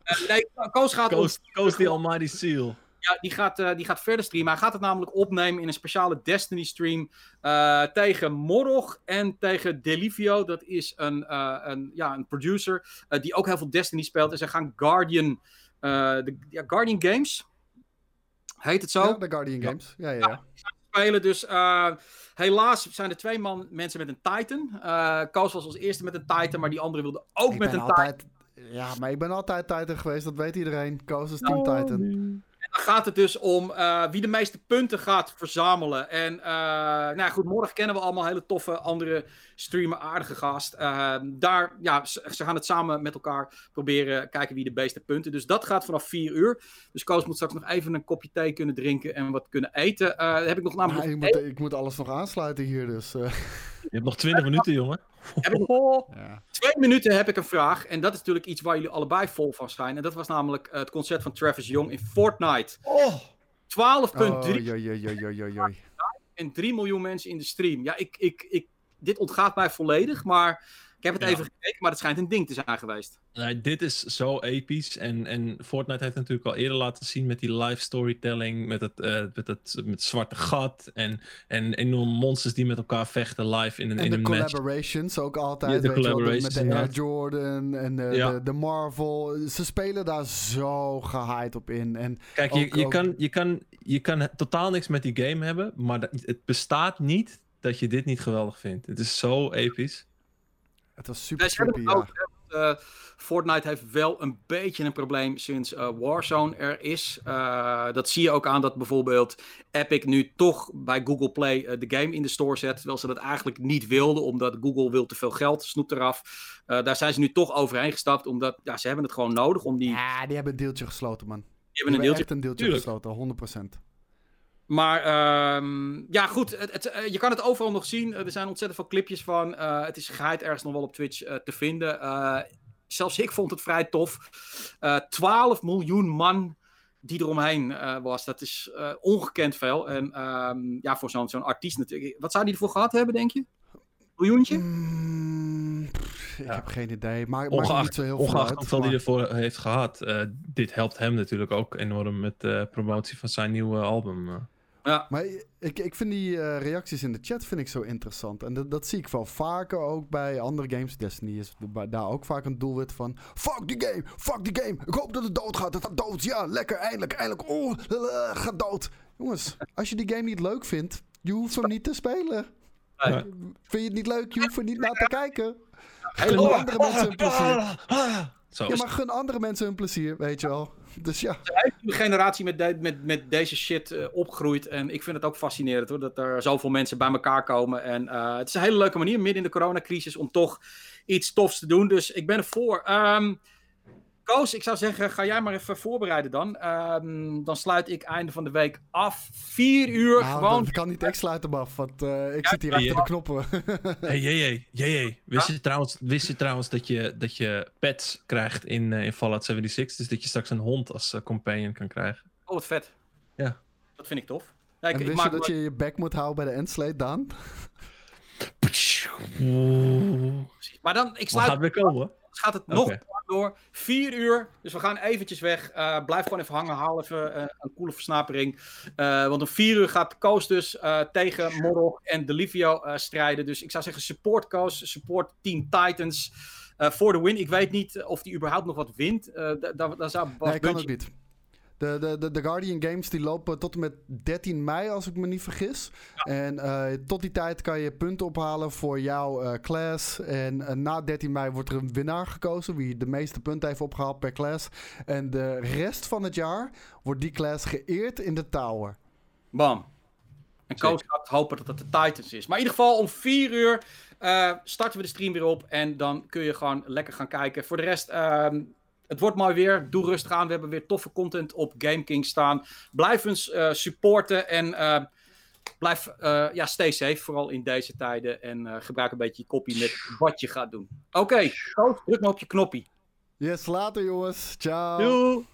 Eh, nee, Koos gaat om Coast, Coast the Almighty Seal. Ja, die gaat, eh, die gaat verder streamen. Hij gaat het namelijk opnemen in een speciale Destiny stream eh, tegen Morog en tegen Delivio. Dat is een, eh, een, ja, een producer eh, die ook heel veel Destiny speelt. En zij gaan Guardian, eh, de, ja, Guardian Games, heet het zo, Ja, de Guardian Games. Ja, ja, ja. spelen. Dus eh, helaas zijn er twee man, mensen met een Titan. Eh Koos was als eerste met een Titan, maar die andere wilde ook Ik met een Titan. Ja, maar ik ben altijd Titan geweest. Dat weet iedereen. Koos is Oh, Team Titan. Dan gaat het dus om eh, wie de meeste punten gaat verzamelen. En eh, nou ja, goed, morgen kennen we allemaal hele toffe andere streamer, aardige gast. Eh, daar, ja, ze, ze gaan het samen met elkaar proberen kijken wie de meeste punten. Dus dat gaat vanaf 4 uur. Dus Koos moet straks nog even een kopje thee kunnen drinken en wat kunnen eten. Heb ik nog namelijk ik, moet, ik moet alles nog aansluiten hier, dus... Je hebt nog 20 minuten, jongen. heb ik nog *laughs* ja. twee minuten heb ik een vraag. En dat is natuurlijk iets waar jullie allebei vol van schijnen. En dat was namelijk eh, het concert van Travis Young in Fortnite. 12,3 Oh, joi, joi, joi, joi, joi, joi. en 3 miljoen mensen in de stream. Ja, ik, ik, ik, dit ontgaat mij volledig, maar ik heb het Ja. even gekeken, maar het schijnt een ding te zijn geweest. Nee, dit is zo episch. En, en Fortnite heeft natuurlijk al eerder laten zien met die live storytelling. Met het, eh, met het, met het zwarte gat. En, en enorme monsters die met elkaar vechten live in een, En in de een match. collaborations ook altijd. Ja, de weet wel, met collaborations de Air. Jordan en de, Ja. de, de Marvel. Ze spelen daar zo gehyped op in. En Kijk, je, Ook- je, ook- kan, je, kan, je kan totaal niks met die game hebben. Maar dat- het bestaat niet dat je dit niet geweldig vindt. Het is zo episch. Het was super het ja. ook, eh, Fortnite heeft wel een beetje een probleem sinds eh, Warzone er is. Eh, dat zie je ook aan dat bijvoorbeeld Epic nu toch bij Google Play de game in de store zet. Terwijl ze dat eigenlijk niet wilden, omdat Google wil te veel geld, snoept eraf. Daar zijn ze nu toch overheen gestapt, omdat ja, ze hebben het gewoon nodig om die... Ja, die hebben een deeltje gesloten, man. Die hebben een deeltje een deeltje Tuurlijk. gesloten, 100%. Maar ehm, ja, goed. Het, het, eh, je kan het overal nog zien. Eh, er zijn ontzettend veel clipjes van. Eh, het is geheid ergens nog wel op Twitch eh, te vinden. Eh, zelfs ik vond het vrij tof. Eh 12 miljoen man die eromheen eh was. Dat is eh, ongekend veel. En ehm, ja, voor zo'n zo'n artiest natuurlijk. Wat zou die ervoor gehad hebben, denk je? Miljoentje? Mm, ik Ja. heb geen idee. Maar Ongeacht, heel veel ongeacht hoeveel hij ervoor heeft gehad. eh, dit helpt hem natuurlijk ook enorm met de promotie van zijn nieuwe album. Eh. Maar ik, ik vind die eh, reacties in de chat vind ik zo interessant. En dat, dat zie ik wel vaker ook bij andere games. Destiny is daar ook vaak een doelwit van. Fuck die game, fuck die game. Ik hoop dat het dood gaat. Het gaat dood. Ja, lekker, eindelijk, eindelijk. Oh, gaat dood. Jongens, als je die game niet leuk vindt, je hoeft hem niet te spelen. Nee. Ja. Vind je het niet leuk, je hoeft er niet naar te kijken. Helemaal. Gun andere mensen een plezier. Zo. Ja, maar gun andere mensen hun plezier, weet je wel. *laughs* Dus ja. De generatie met, met, met deze shit eh, opgroeit. En ik vind het ook fascinerend hoor. Dat er zoveel mensen bij elkaar komen. En eh, het is een hele leuke manier midden in de coronacrisis om toch iets tofs te doen. Dus ik ben ervoor. Ehm Koos, ik zou zeggen, ga jij maar even voorbereiden dan. Ehm, dan sluit ik einde van de week af. Vier uur Nou, gewoon. dat kan niet. Ik sluit hem af, want eh, ik zit hier achter de knoppen. *laughs* Hey, jee, jee, Wist, je trouwens, wist je trouwens dat je, dat je pets krijgt in, eh, in Fallout 76? Dus dat je straks een hond als eh, companion kan krijgen. Oh, wat vet. Ja. Dat vind ik tof. Ja, ik, en ik wist je dat je je bek moet houden bij de endslate, Daan? Maar dan, ik Wat sluit gaat weer komen? Gaat het nog door. Vier uur. Dus we gaan eventjes weg. Eh, blijf gewoon even hangen. Haal even een coole versnapering. Eh, want om vier uur gaat Koos dus eh, tegen Morog en Delivio eh strijden. Dus ik zou zeggen support Koos. Support Team Titans. eh, voor de win. Ik weet niet of die überhaupt nog wat wint. Eh da- da- daar zou Bas Nee, kan ook niet. De, de, de, de Guardian Games die lopen tot en met 13 mei, als ik me niet vergis. En eh, tot die tijd kan je punten ophalen voor jouw eh, class. En eh, na 13 mei wordt er een winnaar gekozen, wie de meeste punten heeft opgehaald per class. En de rest van het jaar wordt die class geëerd in de tower. Bam. En Koos gaat hopen dat het de Titans is. Maar in ieder geval om 4 uur eh, starten we de stream weer op. En dan kun je gewoon lekker gaan kijken. Voor de rest, ehm, het wordt mooi weer. Doe rustig aan. We hebben weer toffe content op GameKing staan. Blijf ons eh, supporten. En eh, blijf, eh, ja, stay safe. Vooral in deze tijden. En gebruik een beetje je kopie met wat je gaat doen. Oké, Koos, druk maar op je knoppie. Yes, later jongens. Ciao. Doei.